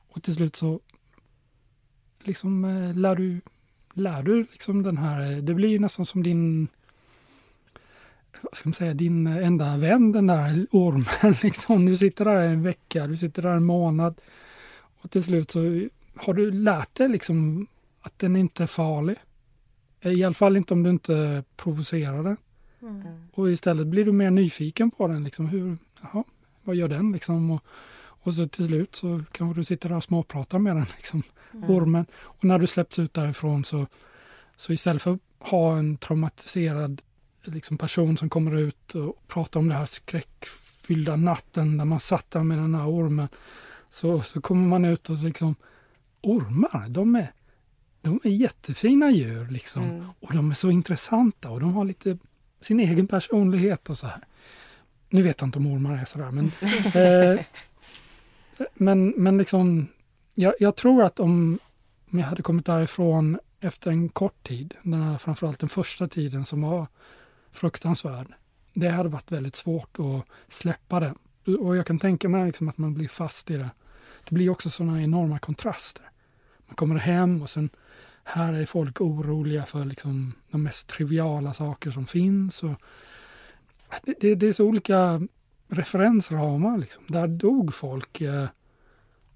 Speaker 4: Och till slut så liksom eh, lär du, lär du liksom den här, eh, det blir nästan som din vad ska man säga, din eh, enda vän, den där ormen. Liksom. Du sitter där en vecka, du sitter där en månad. Och till slut så har du lärt dig liksom att den inte är farlig. I alla fall inte om du inte provocerar den. Mm. Och istället blir du mer nyfiken på den. Liksom, hur, jaha, vad gör den liksom? Och, och så till slut så kanske du sitter där och småpratar med den, liksom, mm. ormen. Och när du släpps ut därifrån så, så istället för att ha en traumatiserad liksom, person som kommer ut och pratar om den här skräckfyllda natten när man satt där med den här ormen så, så kommer man ut och liksom ormar, de är, de är jättefina djur liksom. Mm. Och de är så intressanta och de har lite sin egen personlighet och så här. Nu vet jag inte om ormar är sådär men eh, men, men liksom jag, jag, tror att om, om jag hade kommit därifrån efter en kort tid, den här, framförallt den första tiden som var fruktansvärd. Det hade varit väldigt svårt att släppa det. Och jag kan tänka mig liksom att man blir fast i det det blir också sådana enorma kontraster. Man kommer hem och sen här är folk oroliga för liksom de mest triviala saker som finns. Och det, det, det är så olika referensramar. Liksom. Där dog folk. Eh,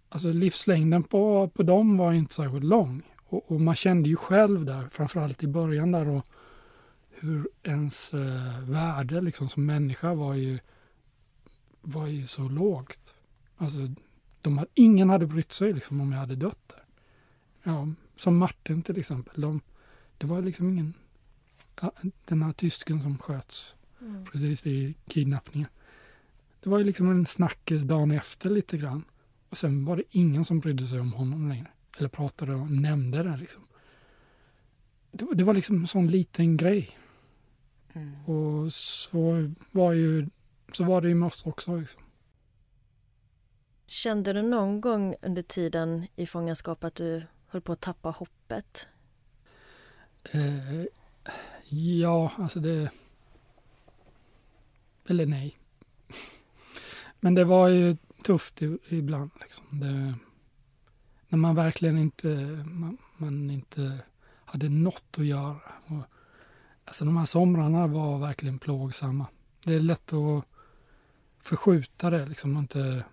Speaker 4: alltså livslängden på, på dem var inte särskilt lång. Och, och, man kände ju själv där, framförallt i början där, och hur ens eh, värde liksom, som människa var ju, var ju så lågt. Alltså de hade, ingen hade brytt sig liksom, om jag hade dött där. Ja, som Martin till exempel. De, det var liksom ingen... Den här tysken som sköts mm. precis vid kidnappningen. Det var ju liksom en snackis dagen efter lite grann. Och sen var det ingen som brydde sig om honom längre. Eller pratade och nämnde det liksom. Det, det var liksom en sån liten grej. Mm. Och så var ju så var det ju med oss också. Liksom.
Speaker 2: Kände du någon gång under tiden i fångenskap att du höll på att tappa hoppet?
Speaker 4: Eh, ja, alltså det... Eller nej. Men det var ju tufft ibland. Liksom. Det, när man verkligen inte, man, man, inte hade något att göra. Och, alltså de här somrarna var verkligen plågsamma. Det är lätt att förskjuta det, liksom, inte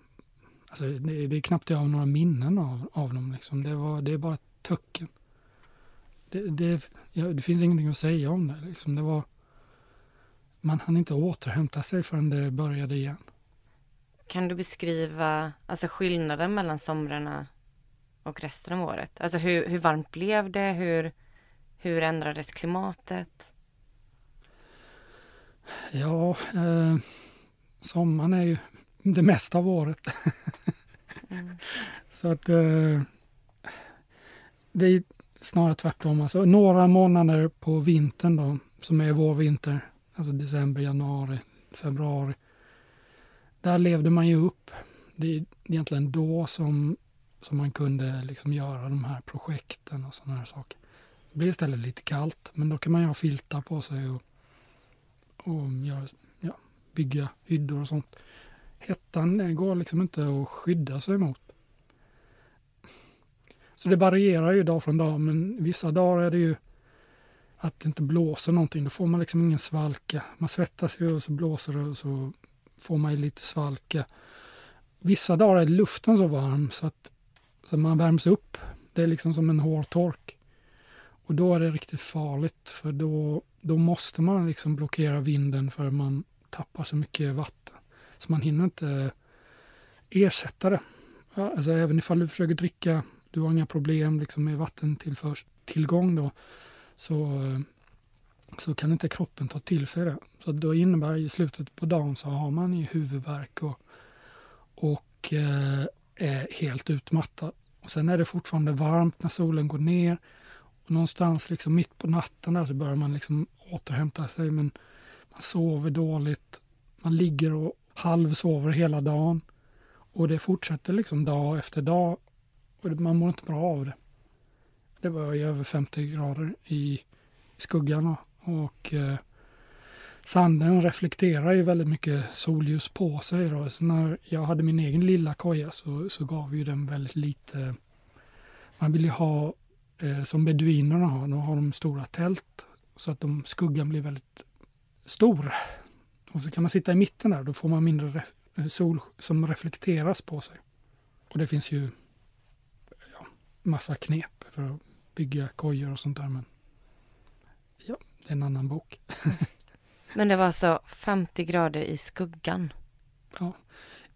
Speaker 4: Alltså, det, det är knappt jag har några minnen av, av dem. Liksom. Det, var, det är bara töcken. Det, det, ja, det finns ingenting att säga om det. Liksom. det var, man hann inte återhämta sig förrän det började igen.
Speaker 1: kan du beskriva alltså skillnaden mellan somrarna och resten av året? Alltså hur, hur varmt blev det? Hur, hur ändrades klimatet?
Speaker 4: Ja, eh, sommaren är ju det mesta av året. mm. Så att eh, det är snarare tvärtom. Alltså, några månader på vintern då, som är vår vinter, alltså december, januari, februari. Där levde man ju upp. Det är egentligen då som, som man kunde liksom göra de här projekten och sådana här saker. Det blir istället lite kallt, men då kan man ju ha filtar på sig och, och göra, ja, bygga hyddor och sånt. Hettan går liksom inte att skydda sig mot. Så det varierar ju dag från dag, men vissa dagar är det ju att det inte blåser någonting. Då får man liksom ingen svalka. Man svettas ju och så blåser det och så får man ju lite svalka. Vissa dagar är luften så varm så att så man värms upp. Det är liksom som en hårtork. Och då är det riktigt farligt för då, då måste man liksom blockera vinden för man tappar så mycket vatten. Så man hinner inte eh, ersätta det. Alltså även ifall du försöker dricka du har inga problem liksom med vattentillgång då, så, eh, så kan inte kroppen ta till sig det. Så då innebär i slutet på dagen så har man ju huvudvärk och, och eh, är helt utmattad. Och sen är det fortfarande varmt när solen går ner. Och någonstans liksom mitt på natten där så börjar man liksom återhämta sig men man sover dåligt. Man ligger och halvsover hela dagen. Och det fortsätter liksom dag efter dag och man mår inte bra av det. Det var ju över 50 grader i skuggan och eh, sanden reflekterar ju väldigt mycket solljus på sig. Då. Så när jag hade min egen lilla koja så, så gav ju den väldigt lite. Man vill ju ha eh, som beduinerna har, då har de stora tält så att de, skuggan blir väldigt stor. Och så kan man sitta i mitten där, då får man mindre sol som reflekteras på sig. Och det finns ju massa knep för att bygga kojor och sånt där. Men ja, det är en annan bok.
Speaker 1: men det var alltså 50 grader i skuggan?
Speaker 4: Ja,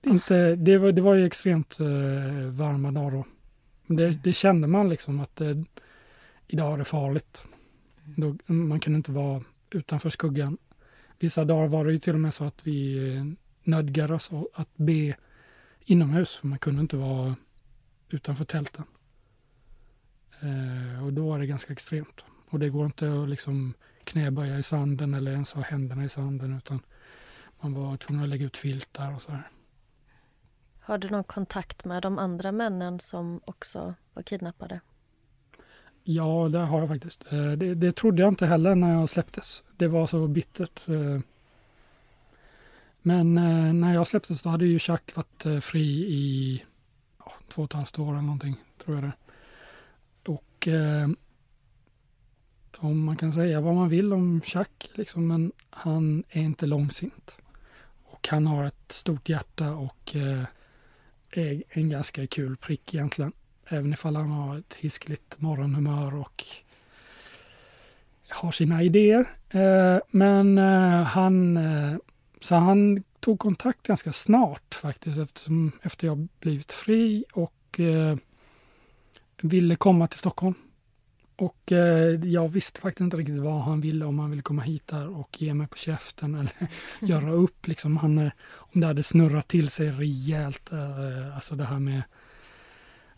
Speaker 4: det, inte, det, var, det var ju extremt eh, varma dagar då. Men det, det kände man liksom att det, idag är det farligt. Då, man kan inte vara utanför skuggan. Vissa dagar var det ju till och med så att vi eh, nödgade oss att be inomhus för man kunde inte vara utanför tälten. Eh, och då var det ganska extremt. Och det går inte att liksom knäböja i sanden eller ens ha händerna i sanden utan man var tvungen att lägga ut filtar och så här.
Speaker 2: Har du någon kontakt med de andra männen som också var kidnappade?
Speaker 4: Ja, det har jag faktiskt. Eh, det, det trodde jag inte heller när jag släpptes. Det var så bittert. Eh. Men eh, när jag släpptes då hade ju Chuck varit fri i ja, två och ett halvt år eller någonting, tror jag det. Och om man kan säga vad man vill om Chuck, liksom, men han är inte långsint. Och han har ett stort hjärta och är en ganska kul prick egentligen. Även ifall han har ett hiskligt morgonhumör och har sina idéer. Eh, men eh, han, eh, så han tog kontakt ganska snart faktiskt eftersom, efter jag blivit fri och ville komma till Stockholm. Och eh, jag visste faktiskt inte riktigt vad han ville, om han ville komma hit där och ge mig på käften eller göra upp. Liksom han, eh, om det hade snurrat till sig rejält, eh, alltså det här med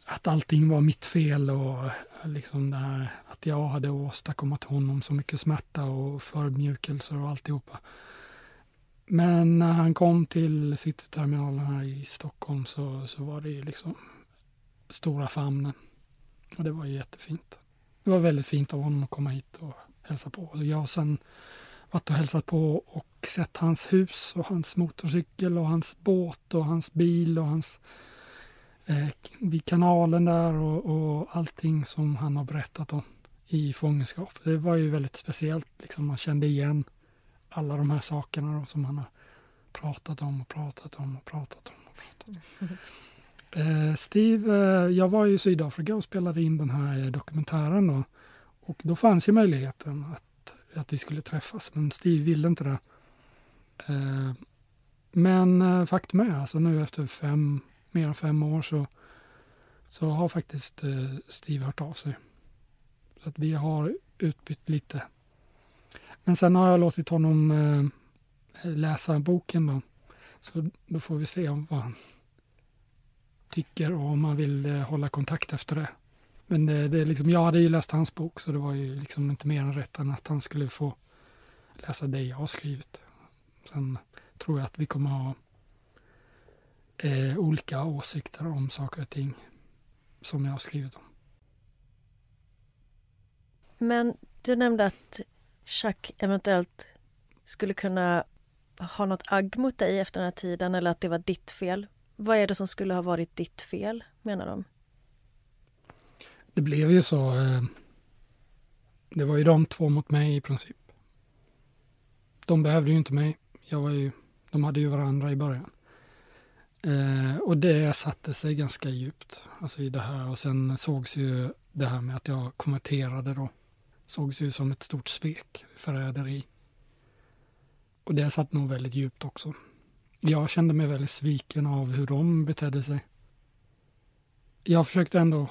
Speaker 4: att allting var mitt fel och eh, liksom det här att jag hade åstadkommit honom så mycket smärta och förödmjukelser och alltihopa. Men när han kom till Cityterminalen här i Stockholm så, så var det ju liksom stora famnen. Och det var ju jättefint. Det var väldigt fint av honom att komma hit och hälsa på. Jag har sen varit och hälsat på och sett hans hus och hans motorcykel och hans båt och hans bil och hans eh, vid kanalen där och, och allting som han har berättat om i fångenskap. Det var ju väldigt speciellt. Liksom man kände igen alla de här sakerna som han har pratat om och pratat om och pratat om. Och pratat om. Eh, Steve, eh, jag var i Sydafrika och spelade in den här dokumentären då. Och då fanns ju möjligheten att, att vi skulle träffas, men Steve ville inte det. Eh, Men eh, faktum är alltså nu efter fem, mer än fem år så, så har faktiskt eh, Steve hört av sig. Så att vi har utbytt lite. Men sen har jag låtit honom eh, läsa boken då. Så då får vi se om vad han tycker och om han vill eh, hålla kontakt efter det. Men det, det är liksom, jag hade ju läst hans bok så det var ju liksom inte mer än rätt än att han skulle få läsa det jag har skrivit. Sen tror jag att vi kommer ha eh, olika åsikter om saker och ting som jag har skrivit om.
Speaker 2: Men du nämnde att Chuck eventuellt skulle kunna ha något agg mot dig efter den här tiden eller att det var ditt fel. Vad är det som skulle ha varit ditt fel, menar de?
Speaker 4: Det blev ju så. Eh, det var ju de två mot mig i princip. De behövde ju inte mig. Jag var ju, de hade ju varandra i början. Eh, och det satte sig ganska djupt alltså i det här. Och sen sågs ju det här med att jag konverterade då. Sågs ju som ett stort svek, förräderi. Och det satt nog väldigt djupt också. Jag kände mig väldigt sviken av hur de betedde sig. Jag försökte ändå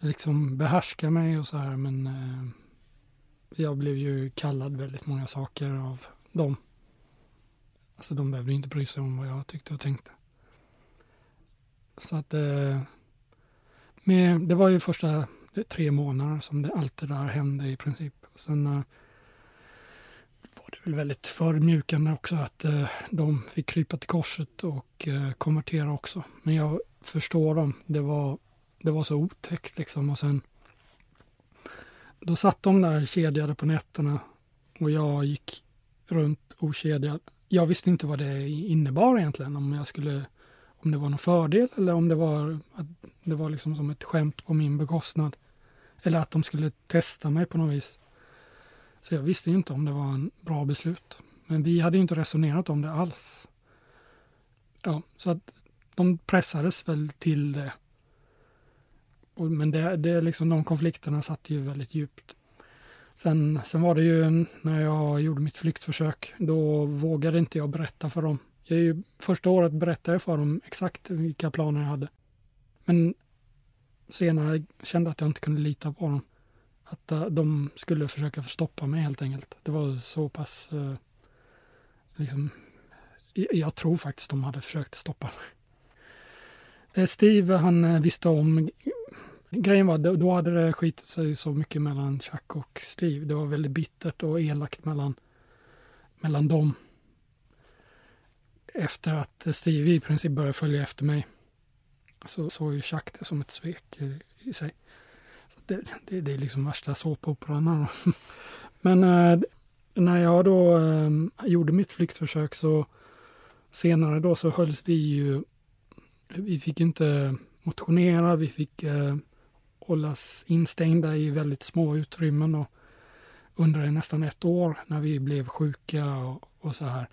Speaker 4: liksom behärska mig och så här men eh, jag blev ju kallad väldigt många saker av dem. Alltså de behövde inte bry sig om vad jag tyckte och tänkte. Så att eh, med, det var ju första tre månader som det, allt det där hände i princip. Sen eh, var det väl väldigt förmjukande också att eh, de fick krypa till korset och eh, konvertera också. Men jag förstår dem. Det var, det var så otäckt liksom. Och sen då satt de där kedjade på nätterna och jag gick runt okedjad. Jag visste inte vad det innebar egentligen, om jag skulle om det var någon fördel eller om det var, att det var liksom som ett skämt på min bekostnad. Eller att de skulle testa mig på något vis. Så jag visste inte om det var en bra beslut. Men vi hade inte resonerat om det alls. Ja, så att de pressades väl till det. Men det, det liksom, de konflikterna satt ju väldigt djupt. Sen, sen var det ju när jag gjorde mitt flyktförsök, då vågade inte jag berätta för dem. Jag ju, första året berättade jag för dem exakt vilka planer jag hade. Men senare kände jag att jag inte kunde lita på dem. Att eh, de skulle försöka stoppa mig helt enkelt. Det var så pass... Eh, liksom, jag tror faktiskt de hade försökt stoppa mig. Eh, Steve han visste om Grejen var, då hade det skitit sig så mycket mellan Chuck och Steve. Det var väldigt bittert och elakt mellan, mellan dem. Efter att Steve i princip började följa efter mig så såg ju Chuck det som ett svek i, i sig. Så det, det, det, är liksom värsta såpoperan. Men äh, när jag då äh, gjorde mitt flyktförsök så senare då så hölls vi ju, vi fick inte motionera, vi fick äh, hållas instängda i väldigt små utrymmen och under nästan ett år när vi blev sjuka och, och så här.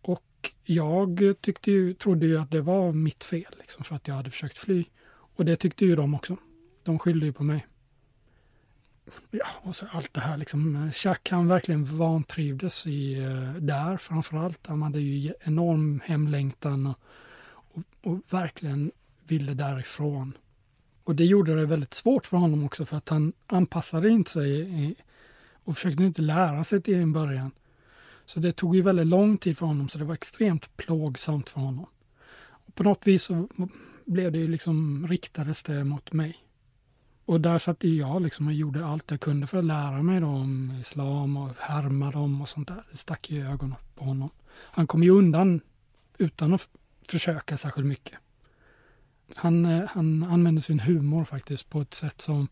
Speaker 4: Och jag tyckte ju, trodde ju att det var mitt fel liksom, för att jag hade försökt fly. Och det tyckte ju de också. De skyllde ju på mig. Ja, och så allt det här liksom. Chuck han verkligen vantrivdes i, eh, där framförallt. Han hade ju enorm hemlängtan och, och, och verkligen ville därifrån. Och det gjorde det väldigt svårt för honom också för att han anpassade inte sig och försökte inte lära sig till en början. Så det tog ju väldigt lång tid för honom så det var extremt plågsamt för honom. Och på något vis så blev det ju liksom, riktades det mot mig. Och där satt jag liksom och gjorde allt jag kunde för att lära mig då om islam och härma dem och sånt där. Det stack ju i ögonen på honom. Han kom ju undan utan att försöka särskilt mycket han, eh, han använde sin humor faktiskt på ett sätt som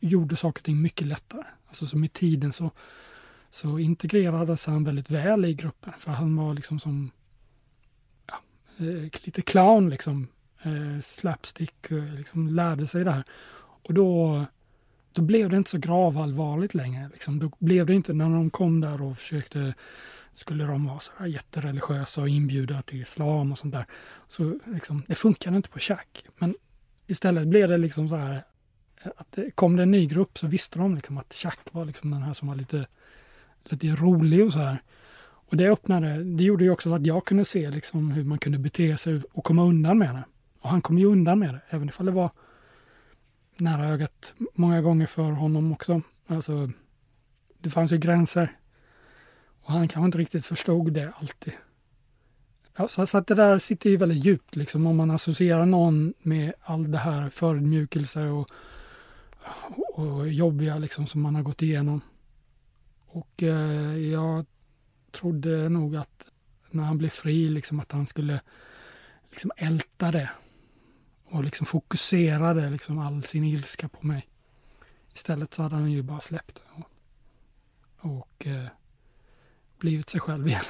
Speaker 4: gjorde saker och ting mycket lättare. Alltså som i tiden så, så integrerades han väldigt väl i gruppen. För han var liksom som ja, eh, lite clown liksom. Eh, slapstick, eh, liksom lärde sig det här. Och då, då blev det inte så gravallvarligt längre. Liksom. Då blev det inte när de kom där och försökte skulle de vara så här jättereligiösa och inbjuda till islam och sånt där. Så liksom, det funkade inte på Chuck. Men istället blev det liksom så här att det kom det en ny grupp så visste de liksom att Chuck var liksom den här som var lite, lite rolig och så här. Och det öppnade, det gjorde ju också att jag kunde se liksom hur man kunde bete sig och komma undan med det. Och han kom ju undan med det, även ifall det var nära ögat många gånger för honom också. Alltså, det fanns ju gränser. Och han kanske inte riktigt förstod det alltid. Ja, så, så att det där sitter ju väldigt djupt, liksom, om man associerar någon med all det här förödmjukelse och, och, och jobbiga liksom, som man har gått igenom. Och eh, jag trodde nog att när han blev fri, liksom, att han skulle liksom älta det och liksom fokuserade liksom all sin ilska på mig. Istället så hade han ju bara släppt det och, och eh, blivit sig själv igen.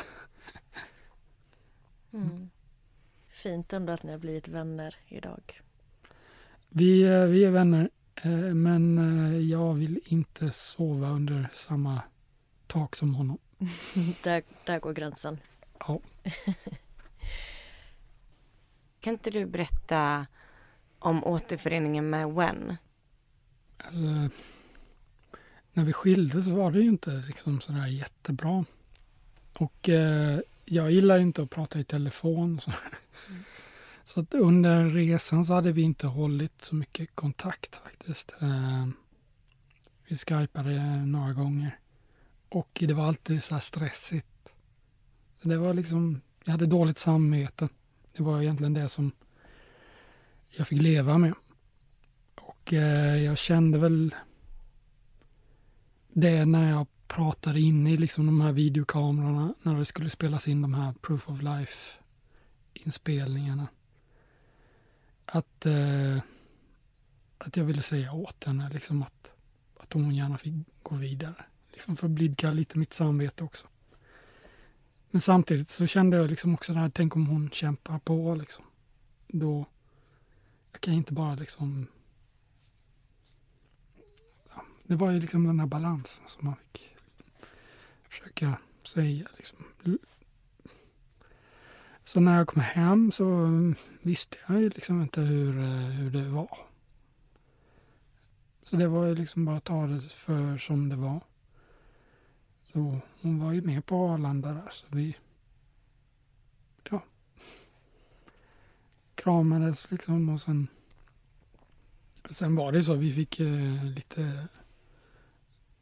Speaker 2: Mm. Fint ändå att ni har blivit vänner idag.
Speaker 4: Vi, eh, vi är vänner, eh, men eh, jag vill inte sova under samma tak som honom.
Speaker 2: där, där går gränsen.
Speaker 4: Ja.
Speaker 1: Kan inte du berätta om återföreningen med Wen?
Speaker 4: Alltså, när vi skildes var det ju inte liksom sådär jättebra. Och eh, jag gillar inte att prata i telefon. Så, mm. så att under resan så hade vi inte hållit så mycket kontakt faktiskt. Eh, vi skypade några gånger. Och det var alltid så här stressigt. Det var liksom, jag hade dåligt samvete. Det var egentligen det som jag fick leva med. Och eh, jag kände väl det när jag pratade in i liksom de här videokamerorna när det skulle spelas in de här Proof of Life inspelningarna. Att, eh, att jag ville säga åt henne liksom att, att hon gärna fick gå vidare. Liksom för att blidka lite mitt samvete också. Men samtidigt så kände jag liksom också det här, tänk om hon kämpar på liksom. Då, jag kan inte bara liksom... Ja, det var ju liksom den här balansen som man fick försöka säga. Liksom. Så när jag kom hem så visste jag ju liksom inte hur, eh, hur det var. Så det var ju liksom bara att ta det för som det var. Så hon var ju med på Arlanda där så vi ja, kramades liksom och sen sen var det så vi fick eh, lite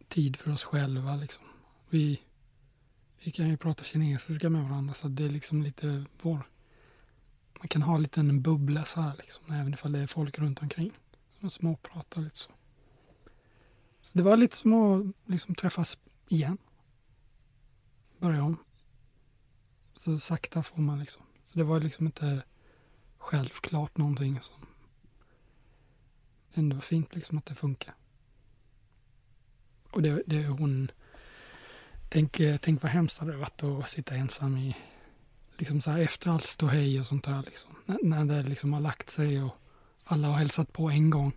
Speaker 4: tid för oss själva liksom. Vi, vi kan ju prata kinesiska med varandra så det är liksom lite vår man kan ha lite en bubbla så här liksom, även ifall det är folk runt omkring. Som småpratar lite så. Så det var lite som att liksom träffas igen börja om. Så sakta får man liksom. Så det var liksom inte självklart någonting som ändå var fint liksom att det funkar. Och det, det hon... Tänk, eh, tänk vad hemskt det hade varit att sitta ensam i... Liksom så här efter allt ståhej och sånt där liksom. När, när det liksom har lagt sig och alla har hälsat på en gång.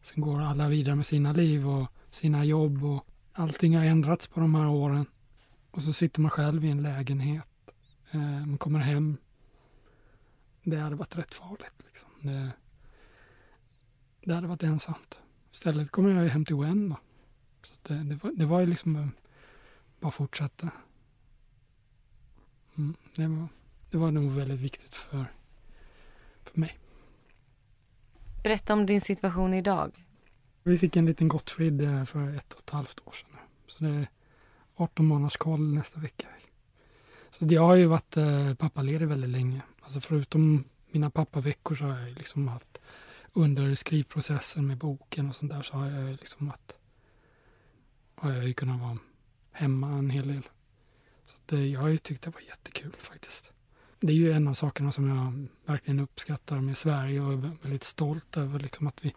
Speaker 4: Sen går alla vidare med sina liv och sina jobb och allting har ändrats på de här åren. Och så sitter man själv i en lägenhet. Eh, man kommer hem. Det hade varit rätt farligt. Liksom. Det, det hade varit ensamt. Istället kommer jag hem till Wen då. Så det, det, var, det var ju liksom eh, bara fortsätta. Mm, det, var, det var nog väldigt viktigt för, för mig.
Speaker 1: Berätta om din situation idag.
Speaker 4: Vi fick en liten Gottfrid eh, för ett och ett halvt år sedan. Så det 18 månaders koll nästa vecka. Så jag har ju varit eh, pappaledig väldigt länge. Alltså förutom mina pappaveckor så har jag liksom haft under skrivprocessen med boken och sånt där så har jag liksom varit har jag ju kunnat vara hemma en hel del. Så att, eh, jag har ju tyckt det var jättekul faktiskt. Det är ju en av sakerna som jag verkligen uppskattar med Sverige och är väldigt stolt över liksom att vi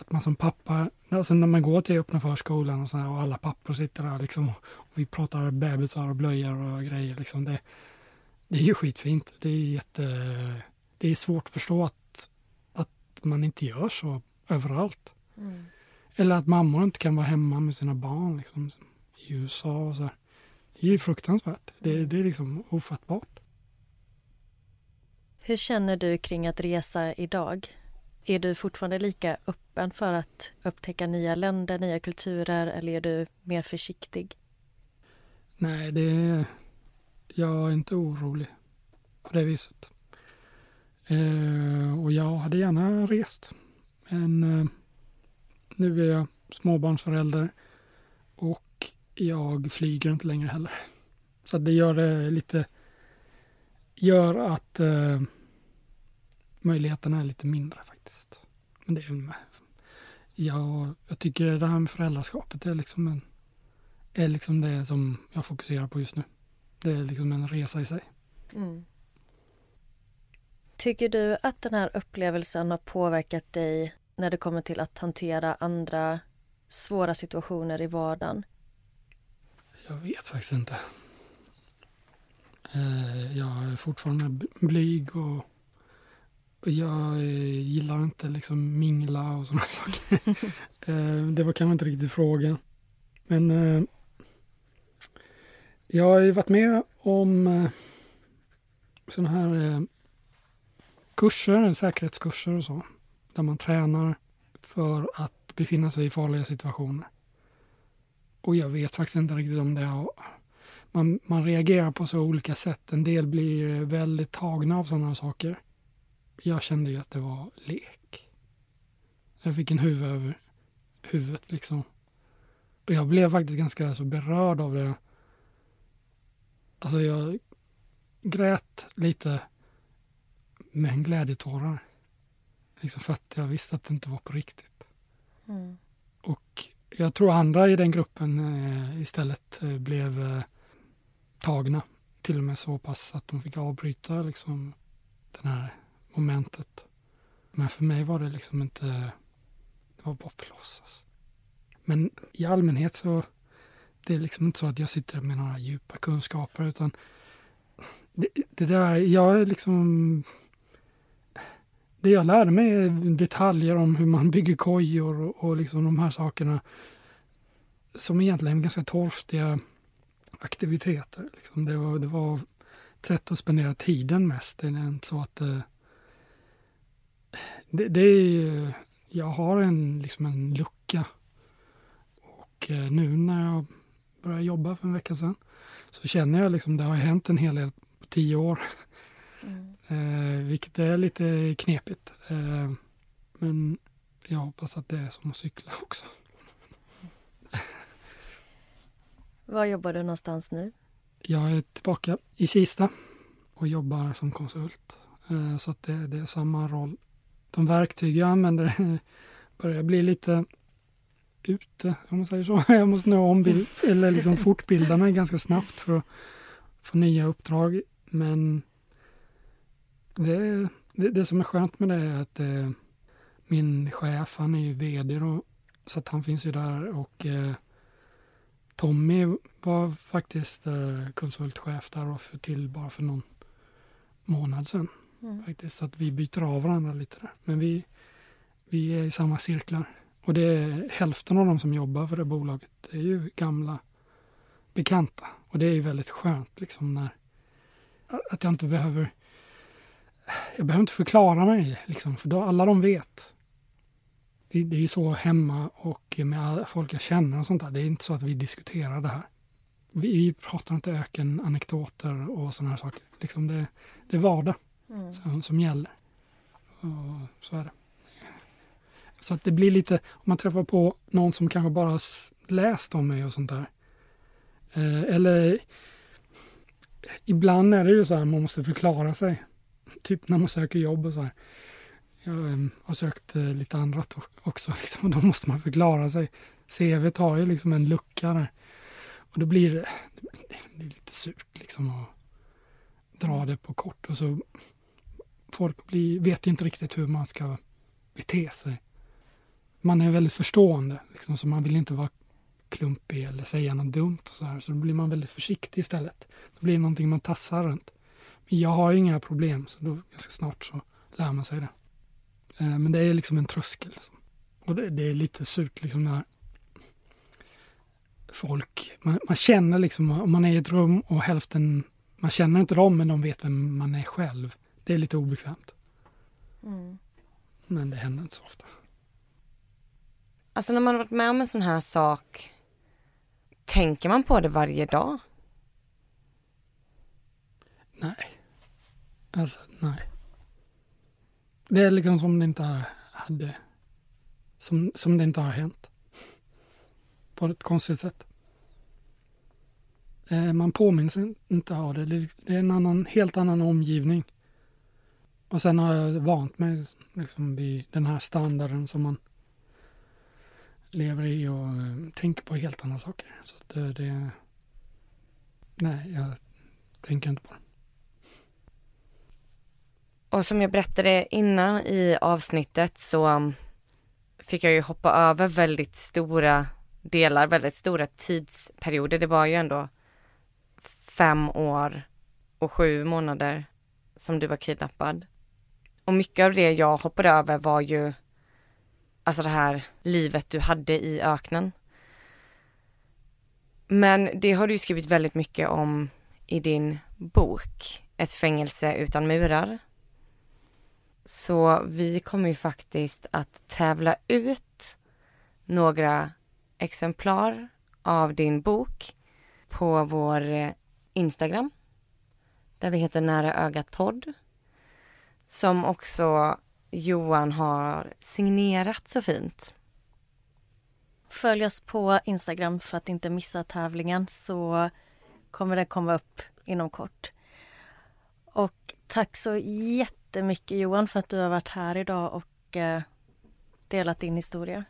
Speaker 4: att man som pappa, alltså när man går till öppna förskolan och, så här, och alla pappor sitter där liksom, och vi pratar bebisar och blöjor och grejer. Liksom, det, det är ju skitfint. Det är, jätte, det är svårt att förstå att, att man inte gör så överallt. Mm. Eller att mammor inte kan vara hemma med sina barn liksom, i USA och så. Här. Det är ju fruktansvärt. Det, det är liksom ofattbart.
Speaker 2: Hur känner du kring att resa idag? Är du fortfarande lika öppen för att upptäcka nya länder, nya kulturer eller är du mer försiktig?
Speaker 4: Nej, det är, Jag är inte orolig på det viset. Eh, och jag hade gärna rest. Men eh, nu är jag småbarnsförälder och jag flyger inte längre heller. Så det gör det lite, gör att eh, möjligheterna är lite mindre faktiskt. Men det är, ja, jag tycker det här med föräldraskapet är liksom, en, är liksom det som jag fokuserar på just nu. Det är liksom en resa i sig. Mm.
Speaker 2: Tycker du att den här upplevelsen har påverkat dig när det kommer till att hantera andra svåra situationer i vardagen?
Speaker 4: Jag vet faktiskt inte. Eh, jag är fortfarande blyg och, jag eh, gillar inte liksom mingla och sådana saker. Eh, det var kanske inte riktigt frågan. Men jag har ju varit med om sådana här kurser, säkerhetskurser och så. Där man tränar för att befinna sig i farliga situationer. Och jag vet faktiskt inte riktigt om det. Man, man reagerar på så olika sätt. En del blir väldigt tagna av sådana saker. Jag kände ju att det var lek. Jag fick en huvud över huvudet liksom. Och jag blev faktiskt ganska så berörd av det. Alltså jag grät lite med en glädjetårar. Liksom för att jag visste att det inte var på riktigt. Mm. Jag tror andra i den gruppen eh, istället eh, blev eh, tagna. Till och med så pass att de fick avbryta liksom det här momentet. Men för mig var det liksom inte, det var bara förlås. Men i allmänhet så, det är liksom inte så att jag sitter med några djupa kunskaper utan det, det där, jag är liksom det jag lärde mig är detaljer om hur man bygger kojor och, och liksom de här sakerna som egentligen är ganska torftiga aktiviteter. Liksom det, var, det var ett sätt att spendera tiden mest. Det är inte så att eh, det, det är, jag har en, liksom en lucka. Och eh, nu när jag började jobba för en vecka sedan så känner jag liksom det har hänt en hel del på tio år. Mm. Eh, vilket är lite knepigt. Eh, men jag hoppas att det är som att cykla också.
Speaker 2: Var jobbar du någonstans nu?
Speaker 4: Jag är tillbaka i Kista och jobbar som konsult. Eh, så att det, det, är samma roll. De verktyg jag använder börjar bli lite ute, om man säger så. Jag måste nog ombild, eller liksom fortbilda mig ganska snabbt för att få nya uppdrag. Men det, det, det, som är skönt med det är att eh, min chef, han är ju VD då, så att han finns ju där och eh, Tommy var faktiskt eh, konsultchef där och för till bara för någon månad sedan. Mm. Faktiskt, så att vi byter av varandra lite där. Men vi, vi är i samma cirklar. Och det är hälften av de som jobbar för det bolaget det är ju gamla bekanta. Och det är ju väldigt skönt liksom när att jag inte behöver jag behöver inte förklara mig, liksom, för då, alla de vet. Det, det är ju så hemma och med folk jag känner och sånt där. Det är inte så att vi diskuterar det här. Vi, vi pratar inte öken, anekdoter och sådana här saker. Liksom det, det är vardag mm. som, som gäller. Och så är det. Så att det blir lite, om man träffar på någon som kanske bara läst om mig och sånt där. Eh, eller ibland är det ju så här man måste förklara sig typ när man söker jobb och så här. Jag um, har sökt uh, lite annat också liksom, och då måste man förklara sig. CV har ju liksom en lucka där. Och då blir det, det blir lite surt liksom att dra det på kort och så folk blir, vet inte riktigt hur man ska bete sig. Man är väldigt förstående liksom, så man vill inte vara klumpig eller säga något dumt och så här. Så då blir man väldigt försiktig istället. Då blir det någonting man tassar runt. Jag har inga problem, så då ganska snart så lär man sig det. Eh, men det är liksom en tröskel. Liksom. Och det, det, är lite surt liksom när folk, man, man, känner liksom, om man är i ett rum och hälften, man känner inte dem men de vet vem man är själv. Det är lite obekvämt. Mm. Men det händer inte så ofta.
Speaker 1: Alltså när man har varit med om en sån här sak, tänker man på det varje dag?
Speaker 4: Nej. Alltså, nej. Det är liksom som det inte hade... Som, som det inte har hänt. På ett konstigt sätt. Eh, man påminns inte av det. Det är en annan, helt annan omgivning. Och sen har jag vant mig liksom vid den här standarden som man lever i och eh, tänker på helt andra saker. Så det, eh, det... Nej, jag tänker inte på det.
Speaker 1: Och som jag berättade innan i avsnittet så fick jag ju hoppa över väldigt stora delar, väldigt stora tidsperioder. Det var ju ändå fem år och sju månader som du var kidnappad. Och mycket av det jag hoppade över var ju alltså det här livet du hade i öknen. Men det har du skrivit väldigt mycket om i din bok Ett fängelse utan murar. Så vi kommer ju faktiskt att tävla ut några exemplar av din bok på vår eh, Instagram där vi heter Nära ögat podd som också Johan har signerat så fint.
Speaker 2: Följ oss på Instagram för att inte missa tävlingen så kommer den komma upp inom kort. Och tack så jättemycket Johan för att du har varit här idag och eh, delat din historia.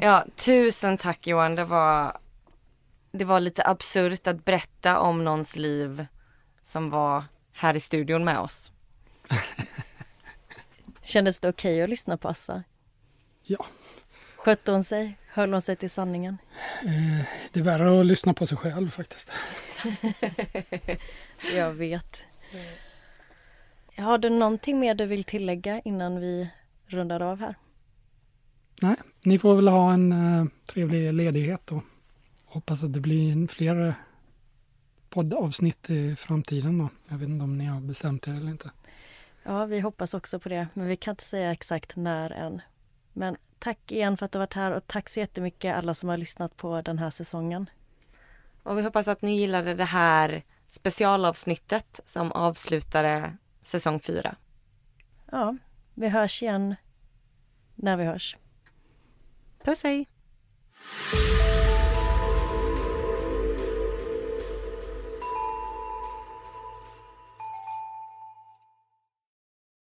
Speaker 1: Ja, tusen tack Johan. Det var, det var lite absurt att berätta om någons liv som var här i studion med oss.
Speaker 2: Kändes det okej okay att lyssna på Assa?
Speaker 4: Ja.
Speaker 2: Skötte hon sig? Höll hon sig till sanningen?
Speaker 4: Eh, det är värre att lyssna på sig själv faktiskt.
Speaker 2: Jag vet. Har du någonting mer du vill tillägga innan vi rundar av här?
Speaker 4: Nej, ni får väl ha en uh, trevlig ledighet och hoppas att det blir fler poddavsnitt i framtiden då. Jag vet inte om ni har bestämt er eller inte.
Speaker 2: Ja, vi hoppas också på det, men vi kan inte säga exakt när än. Men tack igen för att du varit här och tack så jättemycket alla som har lyssnat på den här säsongen.
Speaker 1: Och vi hoppas att ni gillade det här specialavsnittet som avslutade säsong fyra.
Speaker 2: Ja, vi hörs igen när vi hörs.
Speaker 1: Puss hej!